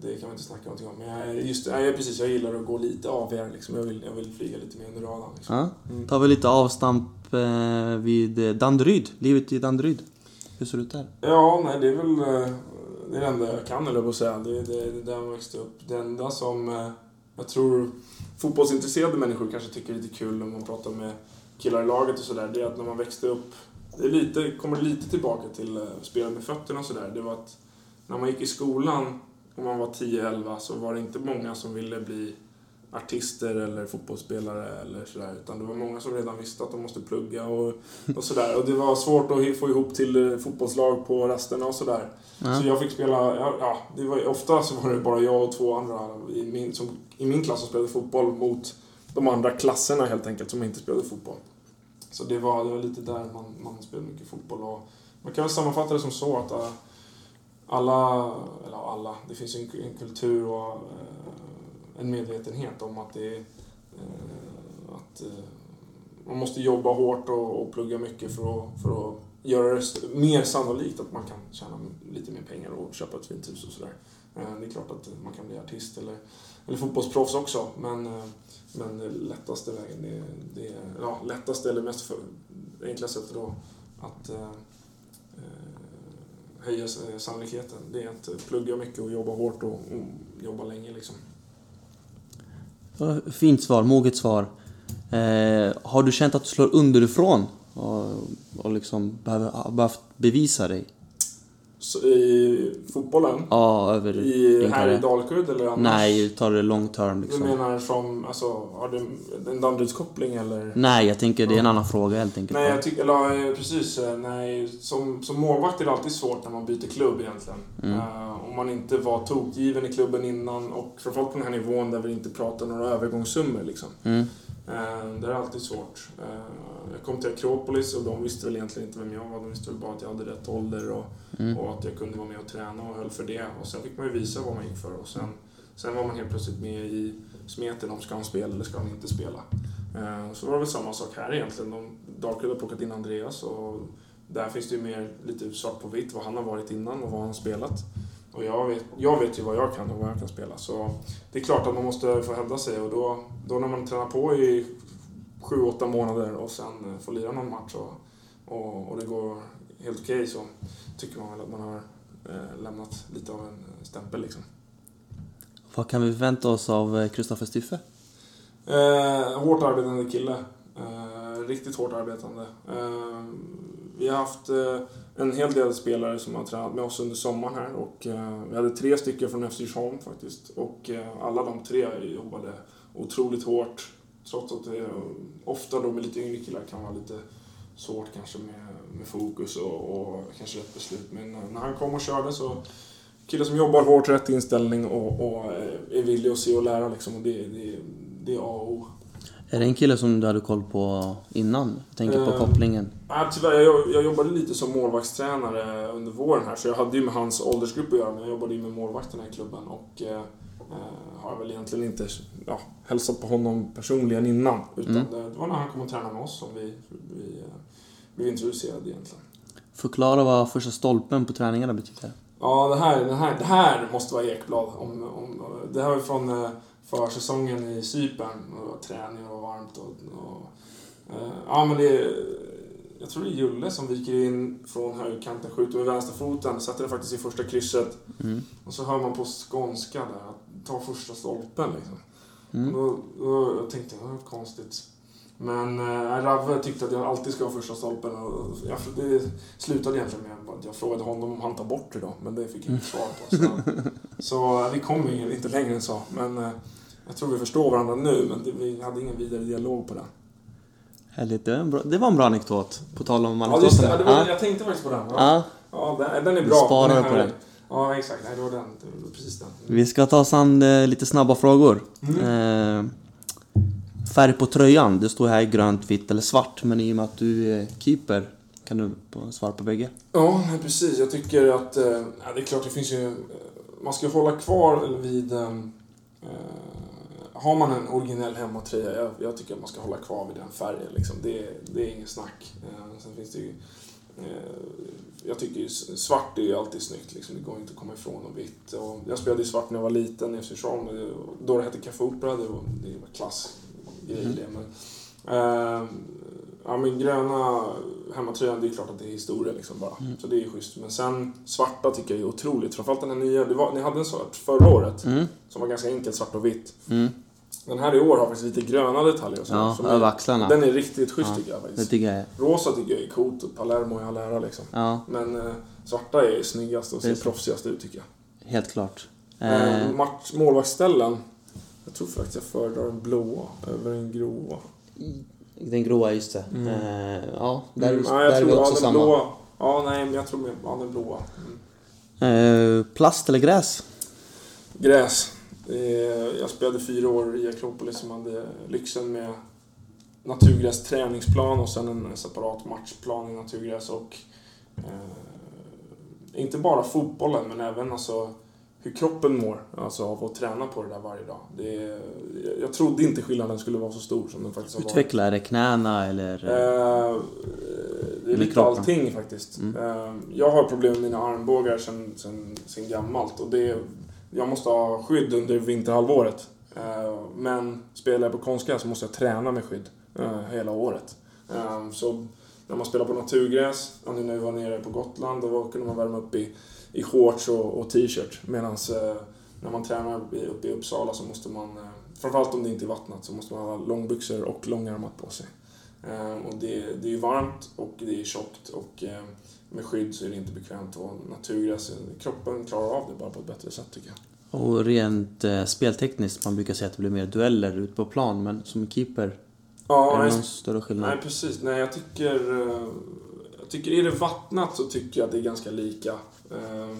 det kan man inte snacka någonting om. Men jag, just, jag, precis, jag gillar att gå lite AVR liksom. Jag vill, jag vill flyga lite mer under radarn liksom. Ja. Mm. Tar vi lite avstamp eh, vid eh, Danderyd. Livet i Danderyd. Hur ser det ut där? Ja, nej det är väl eh, det, är det enda jag kan eller på att säga. Det är det, det är där man växte upp. Det enda som jag tror fotbollsintresserade människor kanske tycker är lite kul om man pratar med killar i laget och sådär. Det är att när man växte upp, det lite, kommer lite tillbaka till eh, spela med fötterna och sådär. Det var att när man gick i skolan, om man var 10-11, så var det inte många som ville bli artister eller fotbollsspelare eller sådär. Utan det var många som redan visste att de måste plugga och, och sådär. Och det var svårt att få ihop till eh, fotbollslag på rasterna och sådär. Ja. Så jag fick spela, ja, ja det var, ofta så var det bara jag och två andra i min, som, i min klass som spelade fotboll mot de andra klasserna helt enkelt som inte spelade fotboll. Så det var, det var lite där man, man spelade mycket fotboll. Och man kan väl sammanfatta det som så att äh, alla, eller alla, det finns en, en kultur och äh, en medvetenhet om att det är äh, att man måste jobba hårt och, och plugga mycket för att, för att göra det mer sannolikt att man kan tjäna lite mer pengar och köpa ett fint hus och sådär. Det är klart att man kan bli artist eller, eller fotbollsproffs också, men, eh, men lättaste vägen, det, det ja, lättaste eller mest för, enkla sättet då att eh, eh höja eh, sannolikheten, det är att plugga mycket och jobba hårt och, och jobba länge liksom. Fint svar, moget svar. Eh, har du känt att du slår underifrån? Och, och liksom behöver, behövt bevisa dig? I fotbollen, Ja, över i, här i. Dalkurd eller annars? Nej, ta det long term Du liksom. menar som, alltså, har du en Danderydskoppling eller? Nej, jag tänker det är en annan fråga helt enkelt. Nej, jag tycker, eller precis, eh, nej, som, som målvakt är det alltid svårt när man byter klubb egentligen. Mm. Eh, om man inte var tokgiven i klubben innan och framförallt på den här nivån där vi inte pratar några övergångssummor liksom. Mm. Eh, det är alltid svårt. Jag kom till Akropolis och de visste väl egentligen inte vem jag var. De visste väl bara att jag hade rätt ålder och, Mm. och att jag kunde vara med och träna och höll för det. Och sen fick man ju visa vad man gick för. Och sen, sen var man helt plötsligt med i smeten om ska han spela eller ska han inte spela. Eh, Så var det väl samma sak här egentligen. De, Darkwood har plockat in Andreas och där finns det ju mer lite svart på vitt vad han har varit innan och vad han har spelat. Och jag vet, jag vet ju vad jag kan och vad jag kan spela. Så det är klart att man måste få hävda sig och då, då när man tränar på i sju, åtta månader och sen eh, får lira någon match och, och, och det går helt okej så tycker man väl att man har eh, lämnat lite av en stämpel liksom. Vad kan vi förvänta oss av Kristoffer Styffe? Eh, hårt arbetande kille. Eh, riktigt hårt arbetande. Eh, vi har haft eh, en hel del spelare som har tränat med oss under sommaren här och eh, vi hade tre stycken från FC Djursholm faktiskt. Och eh, alla de tre jobbade otroligt hårt. Trots att det ofta då med lite yngre killar kan vara lite svårt kanske med, med fokus och, och kanske rätt beslut. Men eh, när han kom och körde så killar som jobbar hårt, rätt inställning och, och eh, är villig att se och lära liksom. Och det, det, det är A och O. Är det en kille som du hade koll på innan? Jag tänker på Eh, kopplingen. Ja, tyvärr, jag, jag jobbade lite som målvaktstränare under våren här så jag hade ju med hans åldersgrupp att göra men jag jobbade ju med målvakterna i klubben och eh, eh, har väl egentligen inte ja, hälsat på honom personligen innan utan Mm. det, det var när han kom och tränade med oss som vi, vi eh, blev introducerade egentligen. Förklara vad första stolpen på träningarna betyder. Ja, det här, det här, det här måste vara Ekblad. Om, om, det här var från eh, försäsongen i Cypern. och Det var träning och varmt. Och, och, ja, men det är, jag tror det är Julle som viker in från högerkanten, skjuter med vänsterfoten, sätter den faktiskt i första krysset. Mm. Och så hör man på skånska där, att ta första stolpen liksom. Mm. Då, då jag tänkte jag, konstigt. Men eh, Ravve tyckte att jag alltid ska ha första stolpen och jag, det slutade egentligen med att jag frågade honom om han tar bort det då, men det fick jag inte svar på. Så, så eh, vi kom ju inte längre än så, men eh, jag tror vi förstår varandra nu, men det, vi hade ingen vidare dialog på det. Härligt, det var, en bra, det var en bra anekdot. På tal om Ja, just det, anekdoterna. ja, det var, Ja. jag tänkte faktiskt på den. Ja. Ja. Ja, den, den är Du bra. sparar är på härlig. den. Ja, exakt. Nej, det var den. Det var precis den. Vi ska ta oss an eh, lite snabba frågor. Eh, färg på tröjan, det står här grönt, vitt eller svart. Men i och med att du är keeper kan du svara på bägge. Ja, precis. Jag tycker att... Eh, det är klart, det finns ju... Man ska hålla kvar vid... Eh, eh, har man en originell hemmatröja, jag, jag tycker att man ska hålla kvar vid den färgen. Liksom. Det, det är inget snack. Sen finns det ju... Eh, jag tycker ju svart är ju alltid snyggt. Liksom. Det går inte att komma ifrån och vitt. Och jag spelade i svart när jag var liten i det- Då det hette Café Opera. Det var, det var klassgrej Mm. det. Men, eh, ja, men gröna hemmatröjan, det är klart att det är historia liksom bara. Mm. Så det är ju schysst. Men sen svarta tycker jag är otroligt. Framförallt den här nya. Det var, ni hade en svart förra året. Mm. Som var ganska enkel, svart och vitt. Den här i år har faktiskt lite gröna detaljer så. Ja, över är, axlarna. Den är riktigt schysst Ja, tycker jag Det faktiskt. tycker jag. Rosa tycker jag är coolt och Palermo i all ära liksom. Ja, Men eh, svarta är snyggast och Det ser proffsigast ut tycker jag. helt klart. Eh, Eh, match, målvaktsställen. Jag tror faktiskt jag föredrar den blåa över den gråa. den gråa, just det. Mm. Eh, ja, där, Mm, där jag är vi tror, också ja, samma. blåa. Ja, nej, men jag tror mer, ja, den blåa. Mm. Eh, plast eller gräs? Gräs. Eh, Jag spelade fyra år i Akropolis som hade lyxen med naturgräs träningsplan och sen en separat matchplan i naturgräs och eh, inte bara fotbollen men även alltså hur kroppen mår alltså av att träna på det där varje dag. Det jag trodde inte skillnaden skulle vara så stor som den faktiskt har varit. Utveckla, är det knäna eller? Eh, det är lite kroppen. allting faktiskt. Mm. Eh, jag har problem med mina armbågar sen, sen, sen gammalt och det, jag måste ha skydd under vinterhalvåret. Eh, men spelar jag på konstgräs så måste jag träna med skydd eh, hela året. Eh, så när man spelar på naturgräs, nu när vi var nere på Gotland, då kunde man värma upp i, i shorts och, och t-shirt. Medan när man tränar uppe i Uppsala så måste man, framförallt om det inte är vattnat, så måste man ha långbyxor och långärmat på sig. Eh, Och det, det är ju varmt och det är tjockt och eh, med skydd så är det inte bekvämt och naturgräs, kroppen klarar av det bara på ett bättre sätt tycker jag. Och rent eh, speltekniskt, man brukar säga att det blir mer dueller ute på plan, men som keeper, Ja, är det nej, någon större skillnad? nej precis. Nej, jag tycker... eh, Jag tycker, är det vattnat så tycker jag att det är ganska lika. Eh, eh,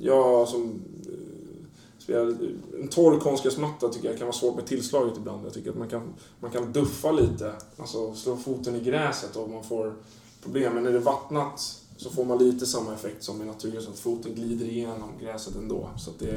Jag som spelar... En torr konstgräsmatta tycker jag kan vara svårt med tillslaget ibland. Jag tycker att man kan, man kan duffa lite, alltså slå foten i gräset och man får problem. Men är det vattnat så får man lite samma effekt som i naturgräs, att foten glider igenom gräset ändå. Så att det... Eh,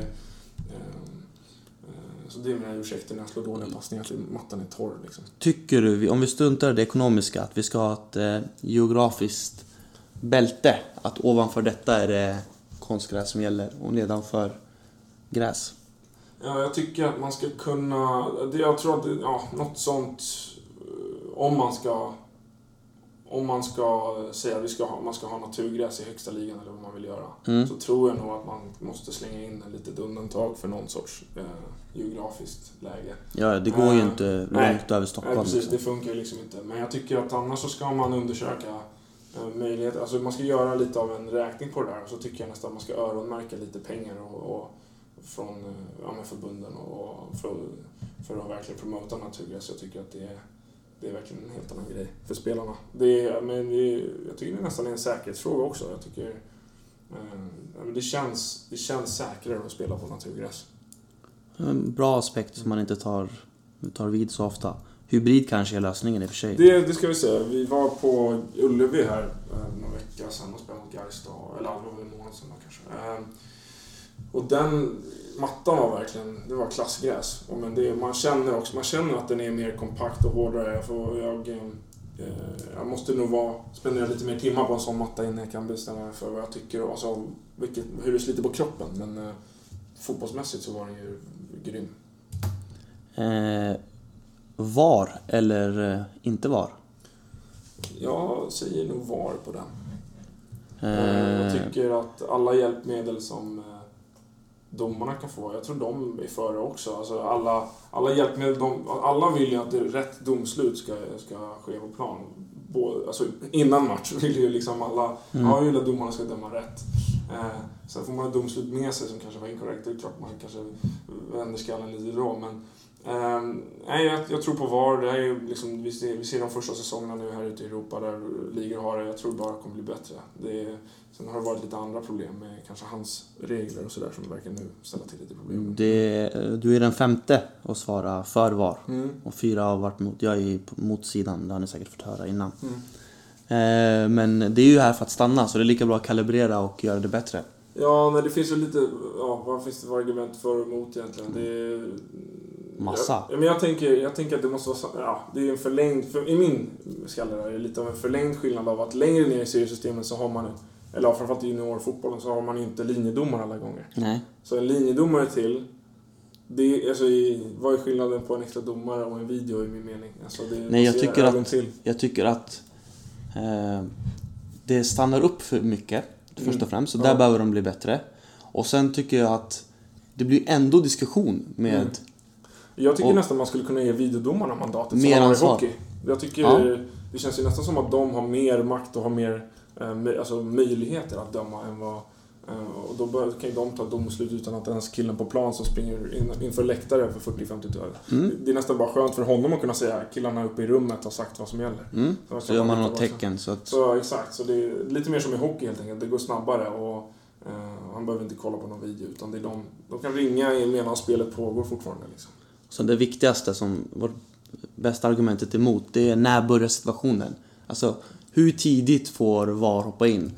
eh, så det är mina ursäkter när jag slår dåliga passningar, att mattan är torr liksom. Tycker du, om vi struntar i det ekonomiska, att vi ska ha ett eh, geografiskt bälte? Att ovanför detta är det konstgräs som gäller och nedanför gräs? Ja, jag tycker att man ska kunna... Jag tror att ja, något sånt... eh, Om man ska... Om man ska säga att vi ska ha, man ska ha naturgräs i högsta ligan eller vad man vill göra. Mm. Så tror jag nog att man måste slänga in ett litet undantag för någon sorts eh, geografiskt läge. Ja, det går ju Eh, inte nej. långt över Nej, Stockholm. precis. liksom. Det funkar ju liksom inte. Men jag tycker att annars så ska man undersöka eh, möjligheter. Alltså man ska göra lite av en räkning på det där. Och så tycker jag nästan att man ska öronmärka lite pengar och, och från eh, ja, med förbunden och för, för att verkligen promota naturgräs. Jag tycker att det är, det är verkligen en helt annan grej för spelarna. Det är, men det är, jag tycker det nästan är en säkerhetsfråga också. Jag tycker eh, det, känns, det känns säkrare att spela på naturgräs. En bra aspekt som man inte tar, tar vid så ofta. Hybrid kanske är lösningen i och för sig. Det, det ska vi säga. Vi var på Ullevi här eh, någon vecka sedan och spelade mot då. Eller det var väl en månad sedan kanske. Eh, och den mattan var verkligen, det var klassgräs. Och men det, man känner också, man känner att den är mer kompakt och hårdare. För jag, eh, jag måste nog vara, spendera lite mer timmar på en sån matta innan jag kan bestämma mig för vad jag tycker alltså, vilket, hur det sliter på kroppen. Men eh, fotbollsmässigt så var den ju grym. Eh, var eller eh, inte var? Jag säger nog VAR på den. Jag Eh, tycker att alla hjälpmedel som eh, domarna kan få, jag tror de är före också. Alltså alla, alla hjälpmedel, de, alla vill ju att rätt domslut ska, ska ske på plan. Både, alltså innan match vill ju liksom alla, Mm. ja, vill att domarna ska döma rätt. Eh, sen får man ett domslut med sig som kanske var inkorrekt, det är klart man kanske vänder skallen lite då, men nej, jag, jag tror på VAR. Det här är ju liksom, vi, ser, vi ser de första säsongerna nu här ute i Europa där ligor har det. Jag tror bara det kommer bli bättre. Det är, sen har det varit lite andra problem med kanske hans regler och sådär som verkar nu ställa till lite problem. Det, du är den femte att svara för VAR. Mm. Och fyra har varit mot. Jag är på- mot sidan, det har ni säkert fått höra innan. Mm. Eh, men det är ju här för att stanna, så det är lika bra att kalibrera och göra det bättre. Ja, men det finns ju lite... Ja, vad finns det för argument för och emot egentligen? Det är... Massa. Ja, men jag tänker, jag tänker att det måste vara... Ja, det är en förlängd... För, I min skalle är det lite av en förlängd skillnad av att längre ner i seriesystemet så har man... Eller framförallt i juniorfotbollen så har man inte linjedomare alla gånger. Nej. Så en linjedomare till... Det, alltså, i, vad är skillnaden på en extra domare och en video i min mening? Alltså, Nej, jag tycker att- Till. Jag tycker att eh, det stannar upp för mycket, först och Mm. främst. Så Ja. där behöver de bli bättre. Och sen tycker jag att det blir ändå diskussion med... Mm. Jag tycker Och- nästan man skulle kunna ge videodomarna mandatet Mer som man har i ansvar. hockey. Jag tycker Ja. det känns ju nästan som att de har mer makt och har mer eh, alltså, möjligheter att döma än vad och då kan ju de ta domslut utan att ens killen på plan som springer in, inför läktare för 40-50 tusen. Mm. Det är nästan bara skönt för honom att kunna säga killarna uppe i rummet har sagt vad som gäller. Mm. Så Så gör man något tecken så att... Så exakt, så det är lite mer som i hockey helt enkelt. Det går snabbare och eh, han behöver inte kolla på någon video utan det är de, de kan ringa medan spelet pågår fortfarande. Liksom. Så det viktigaste som, vårt bästa argumentet emot, det är när börjar situationen? Alltså, hur tidigt får VAR hoppa in?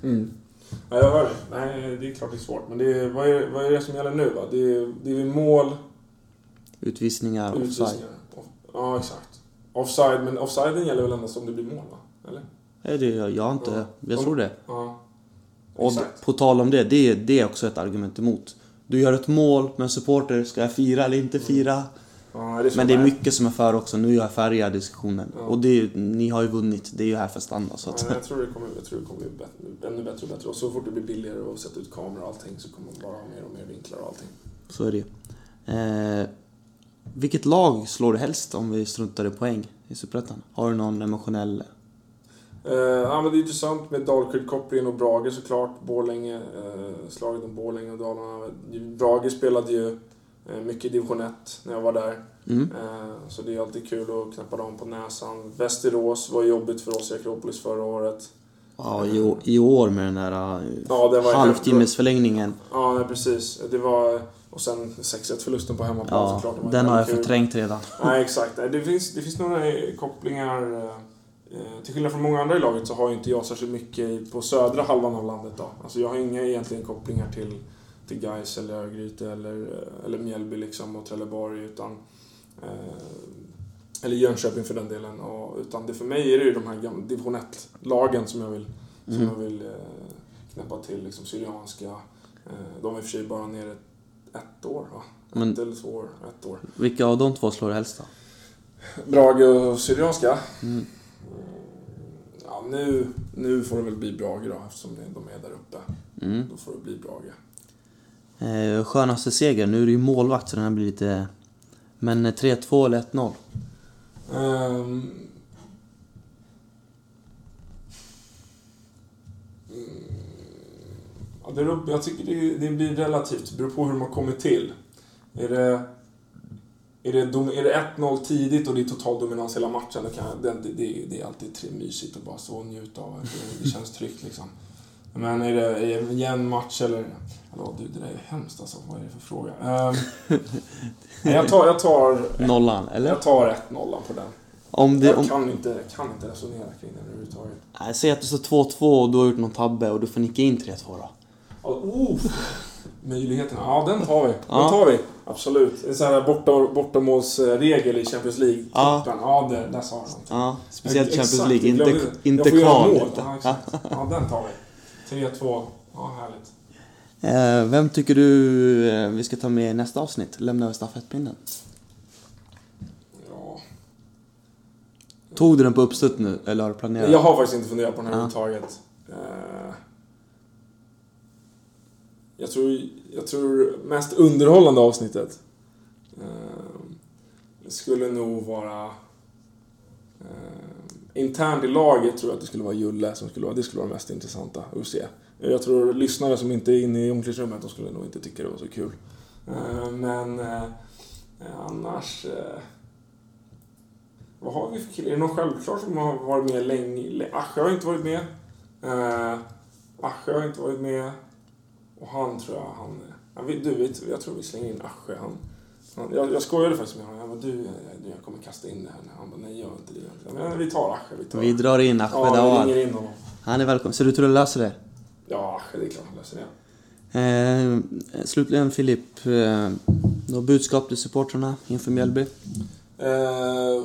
Ja, jag hör det. Nej, det är klart det är svårt. Men det är, vad, är, vad är det som gäller nu va? Det är, det är mål, Utvisningar, offside. Ja, exakt. Offside, men offsiden gäller väl endast om det blir mål va? Eller? Nej, det, jag har inte... Jag tror det. Ja. Och Exakt. på tal om det, det, är- det är också ett argument emot. Du gör ett mål, men supporter, ska jag fira eller inte fira? Ja, det Men det är mycket som är för också, nu är jag färgad diskussionen. Ja. Och är- ni har ju vunnit, det är ju här för att stanna. Så Ja, att, men jag tror det kommer, jag tror det kommer bli bättre, ännu bättre och bättre. Och så fort det blir billigare och sätta ut kameror och allting så kommer man bara ha mer och mer vinklar och allting. så är det ju. eh, Vilket lag slår du helst om vi struntar i poäng i Superettan? Har du någon emotionell... Eh, ja, men det är intressant med Dalkurd-kopplingen och Brage såklart. Borlänge, eh, slaget om Borlänge och Dalarna. Brage spelade ju mycket i division 1 när jag var där. Mm? Eh, så det är alltid kul att knäppa dem på näsan. Västerås var jobbigt för oss i Akropolis förra året. Ja, i, år med den där eh, Ja, halvtimmesförlängningen. Ja, nej, precis. Det var... Och sen 6-1 förlusten på hemmaplan Ja, såklart. Den har jag kul. förträngt redan. Nej, exakt. Det finns, det finns några kopplingar. eh, eh, Till skillnad från många andra i laget så har inte jag särskilt mycket på södra halvan av landet. Då. Alltså jag har inga egentligen kopplingar till, till Gais eller Örgryte eller, eller Mjällby liksom och Trelleborg. Utan, eh, eller Jönköping för den delen. Och, utan det, för mig är det ju de här gamla division 1-lagen som jag vill, som Mm. jag vill eh, knäppa till. Liksom Syrianska. Eh, de är i och för sig bara nere ett år va? Men- Ett eller två år. Ett år. Vilka av de två slår du helst då? Brage och Syrianska? Mm. Ja, nu, nu får det väl bli Brage då eftersom de är där uppe. Mm. Då får det bli Brage. Eh, skönaste seger, nu är det ju målvakt så den här blir lite... Men eh, 3-2 eller 1-0? Um... Ehm. Ja, det, är- jag tycker det, det blir relativt. Det beror på hur de har kommit till. Är det, är det, är det 1-0 tidigt och det är total dominans hela matchen, det, kan det, det, det är alltid mysigt att bara stå och njuta av. Det, det känns tryggt liksom. Men är det, det en match eller... Hallå, du, det där är hemskt alltså. Vad är det för fråga? Nej, jag tar, jag tar, Nollan, eller? jag tar 1-0 på den. Om det... Jag Om, kan inte, kan inte resonera kring det överhuvudtaget. nej, säg att det står 2-2 och du har gjort någon tabbe och du får nicka in 3-2 då. Ja, Oh, möjligheterna, ja den tar vi. Den Ja. tar vi. Absolut. En sån här borta, bortamålsregel i Champions League. Ja. Ja, det, där sa jag någonting. Ja, speciellt Champions League, jag inte, inte jag utan- Ja, ja, den tar vi. 3-2. Ja, härligt. Eh, vem tycker du eh, vi ska ta med i nästa avsnitt? Lämna över stafettpinnen. Ja. Tog du den på uppstuds nu, eller har du planerat? Jag har faktiskt inte funderat på den här Ja. överhuvudtaget. Eh, Jag tror, jag tror mest underhållande avsnittet skulle nog vara internt i laget tror jag att det skulle vara Julle som skulle vara, det skulle vara det mest intressanta att se. Jag tror lyssnare som inte är inne i omklädningsrummet, de skulle nog inte tycka det var så kul. Eh, men eh, eh, annars... Vad har vi för killar? Är det någon självklart som har varit med länge? Asche har inte varit med. Asche har inte varit med. Och han tror jag, han... Jag vet, du vet, jag tror vi slänger in Asche. Han, jag, jag skojade faktiskt med honom. Jag bara, du, du, jag kommer kasta in det här. Han bara, nej gör inte det. Men vi tar Asche. Vi, tar. Vi drar in Ahmed ja, vi ringer in honom. Han är välkommen. Så du tror du löser det? Ja, Asche, det är klart han löser det. Eh, slutligen Filip, eh, något budskap till supportrarna inför Mjällby? Eh,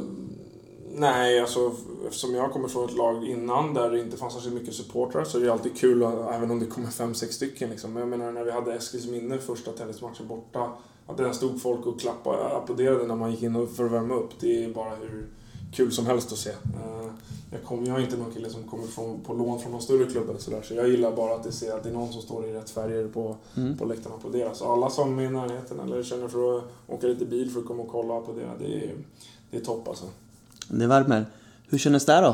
nej, alltså eftersom jag kommer från ett lag innan där det inte fanns särskilt mycket supportrar så är det alltid kul, att- även om det kommer fem, sex stycken. Liksom. Men jag menar när vi hade Eskilsminne första tennismatchen borta, att där stod folk och klappade, applåderade när man gick in för att värma upp. Det är bara hur kul som helst att se. Eh, jag, kom, jag är inte någon kille som kommer från, på lån från någon större klubb eller sådär, så jag gillar bara att det, ser att det är någon som står i rätt färger på, Mm. på läktaren och applåderar. Så alla som är i närheten eller känner för att åka lite bil för att komma och kolla och applådera, det är, det är topp alltså. Det värmer. Hur kändes det då?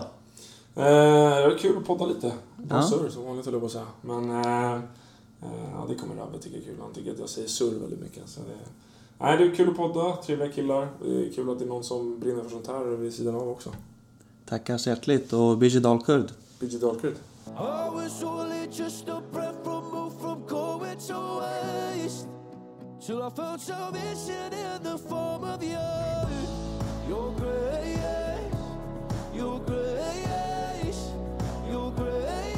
Eh, det är kul att podda lite. Bara Ja. surr som vanligt höll jag på att säga. Men eh, ja, det kommer Rabbe tycka är kul. Han tycker att jag säger surr väldigt mycket. Så det, nej, det är kul att podda, trevliga killar. Det är kul att det är någon som brinner för sånt här vid sidan av också. Tackar så hjärtligt och Bijie Dalkurd. BG Dalkurd. Till I found salvation in the form of you Your grace, your grace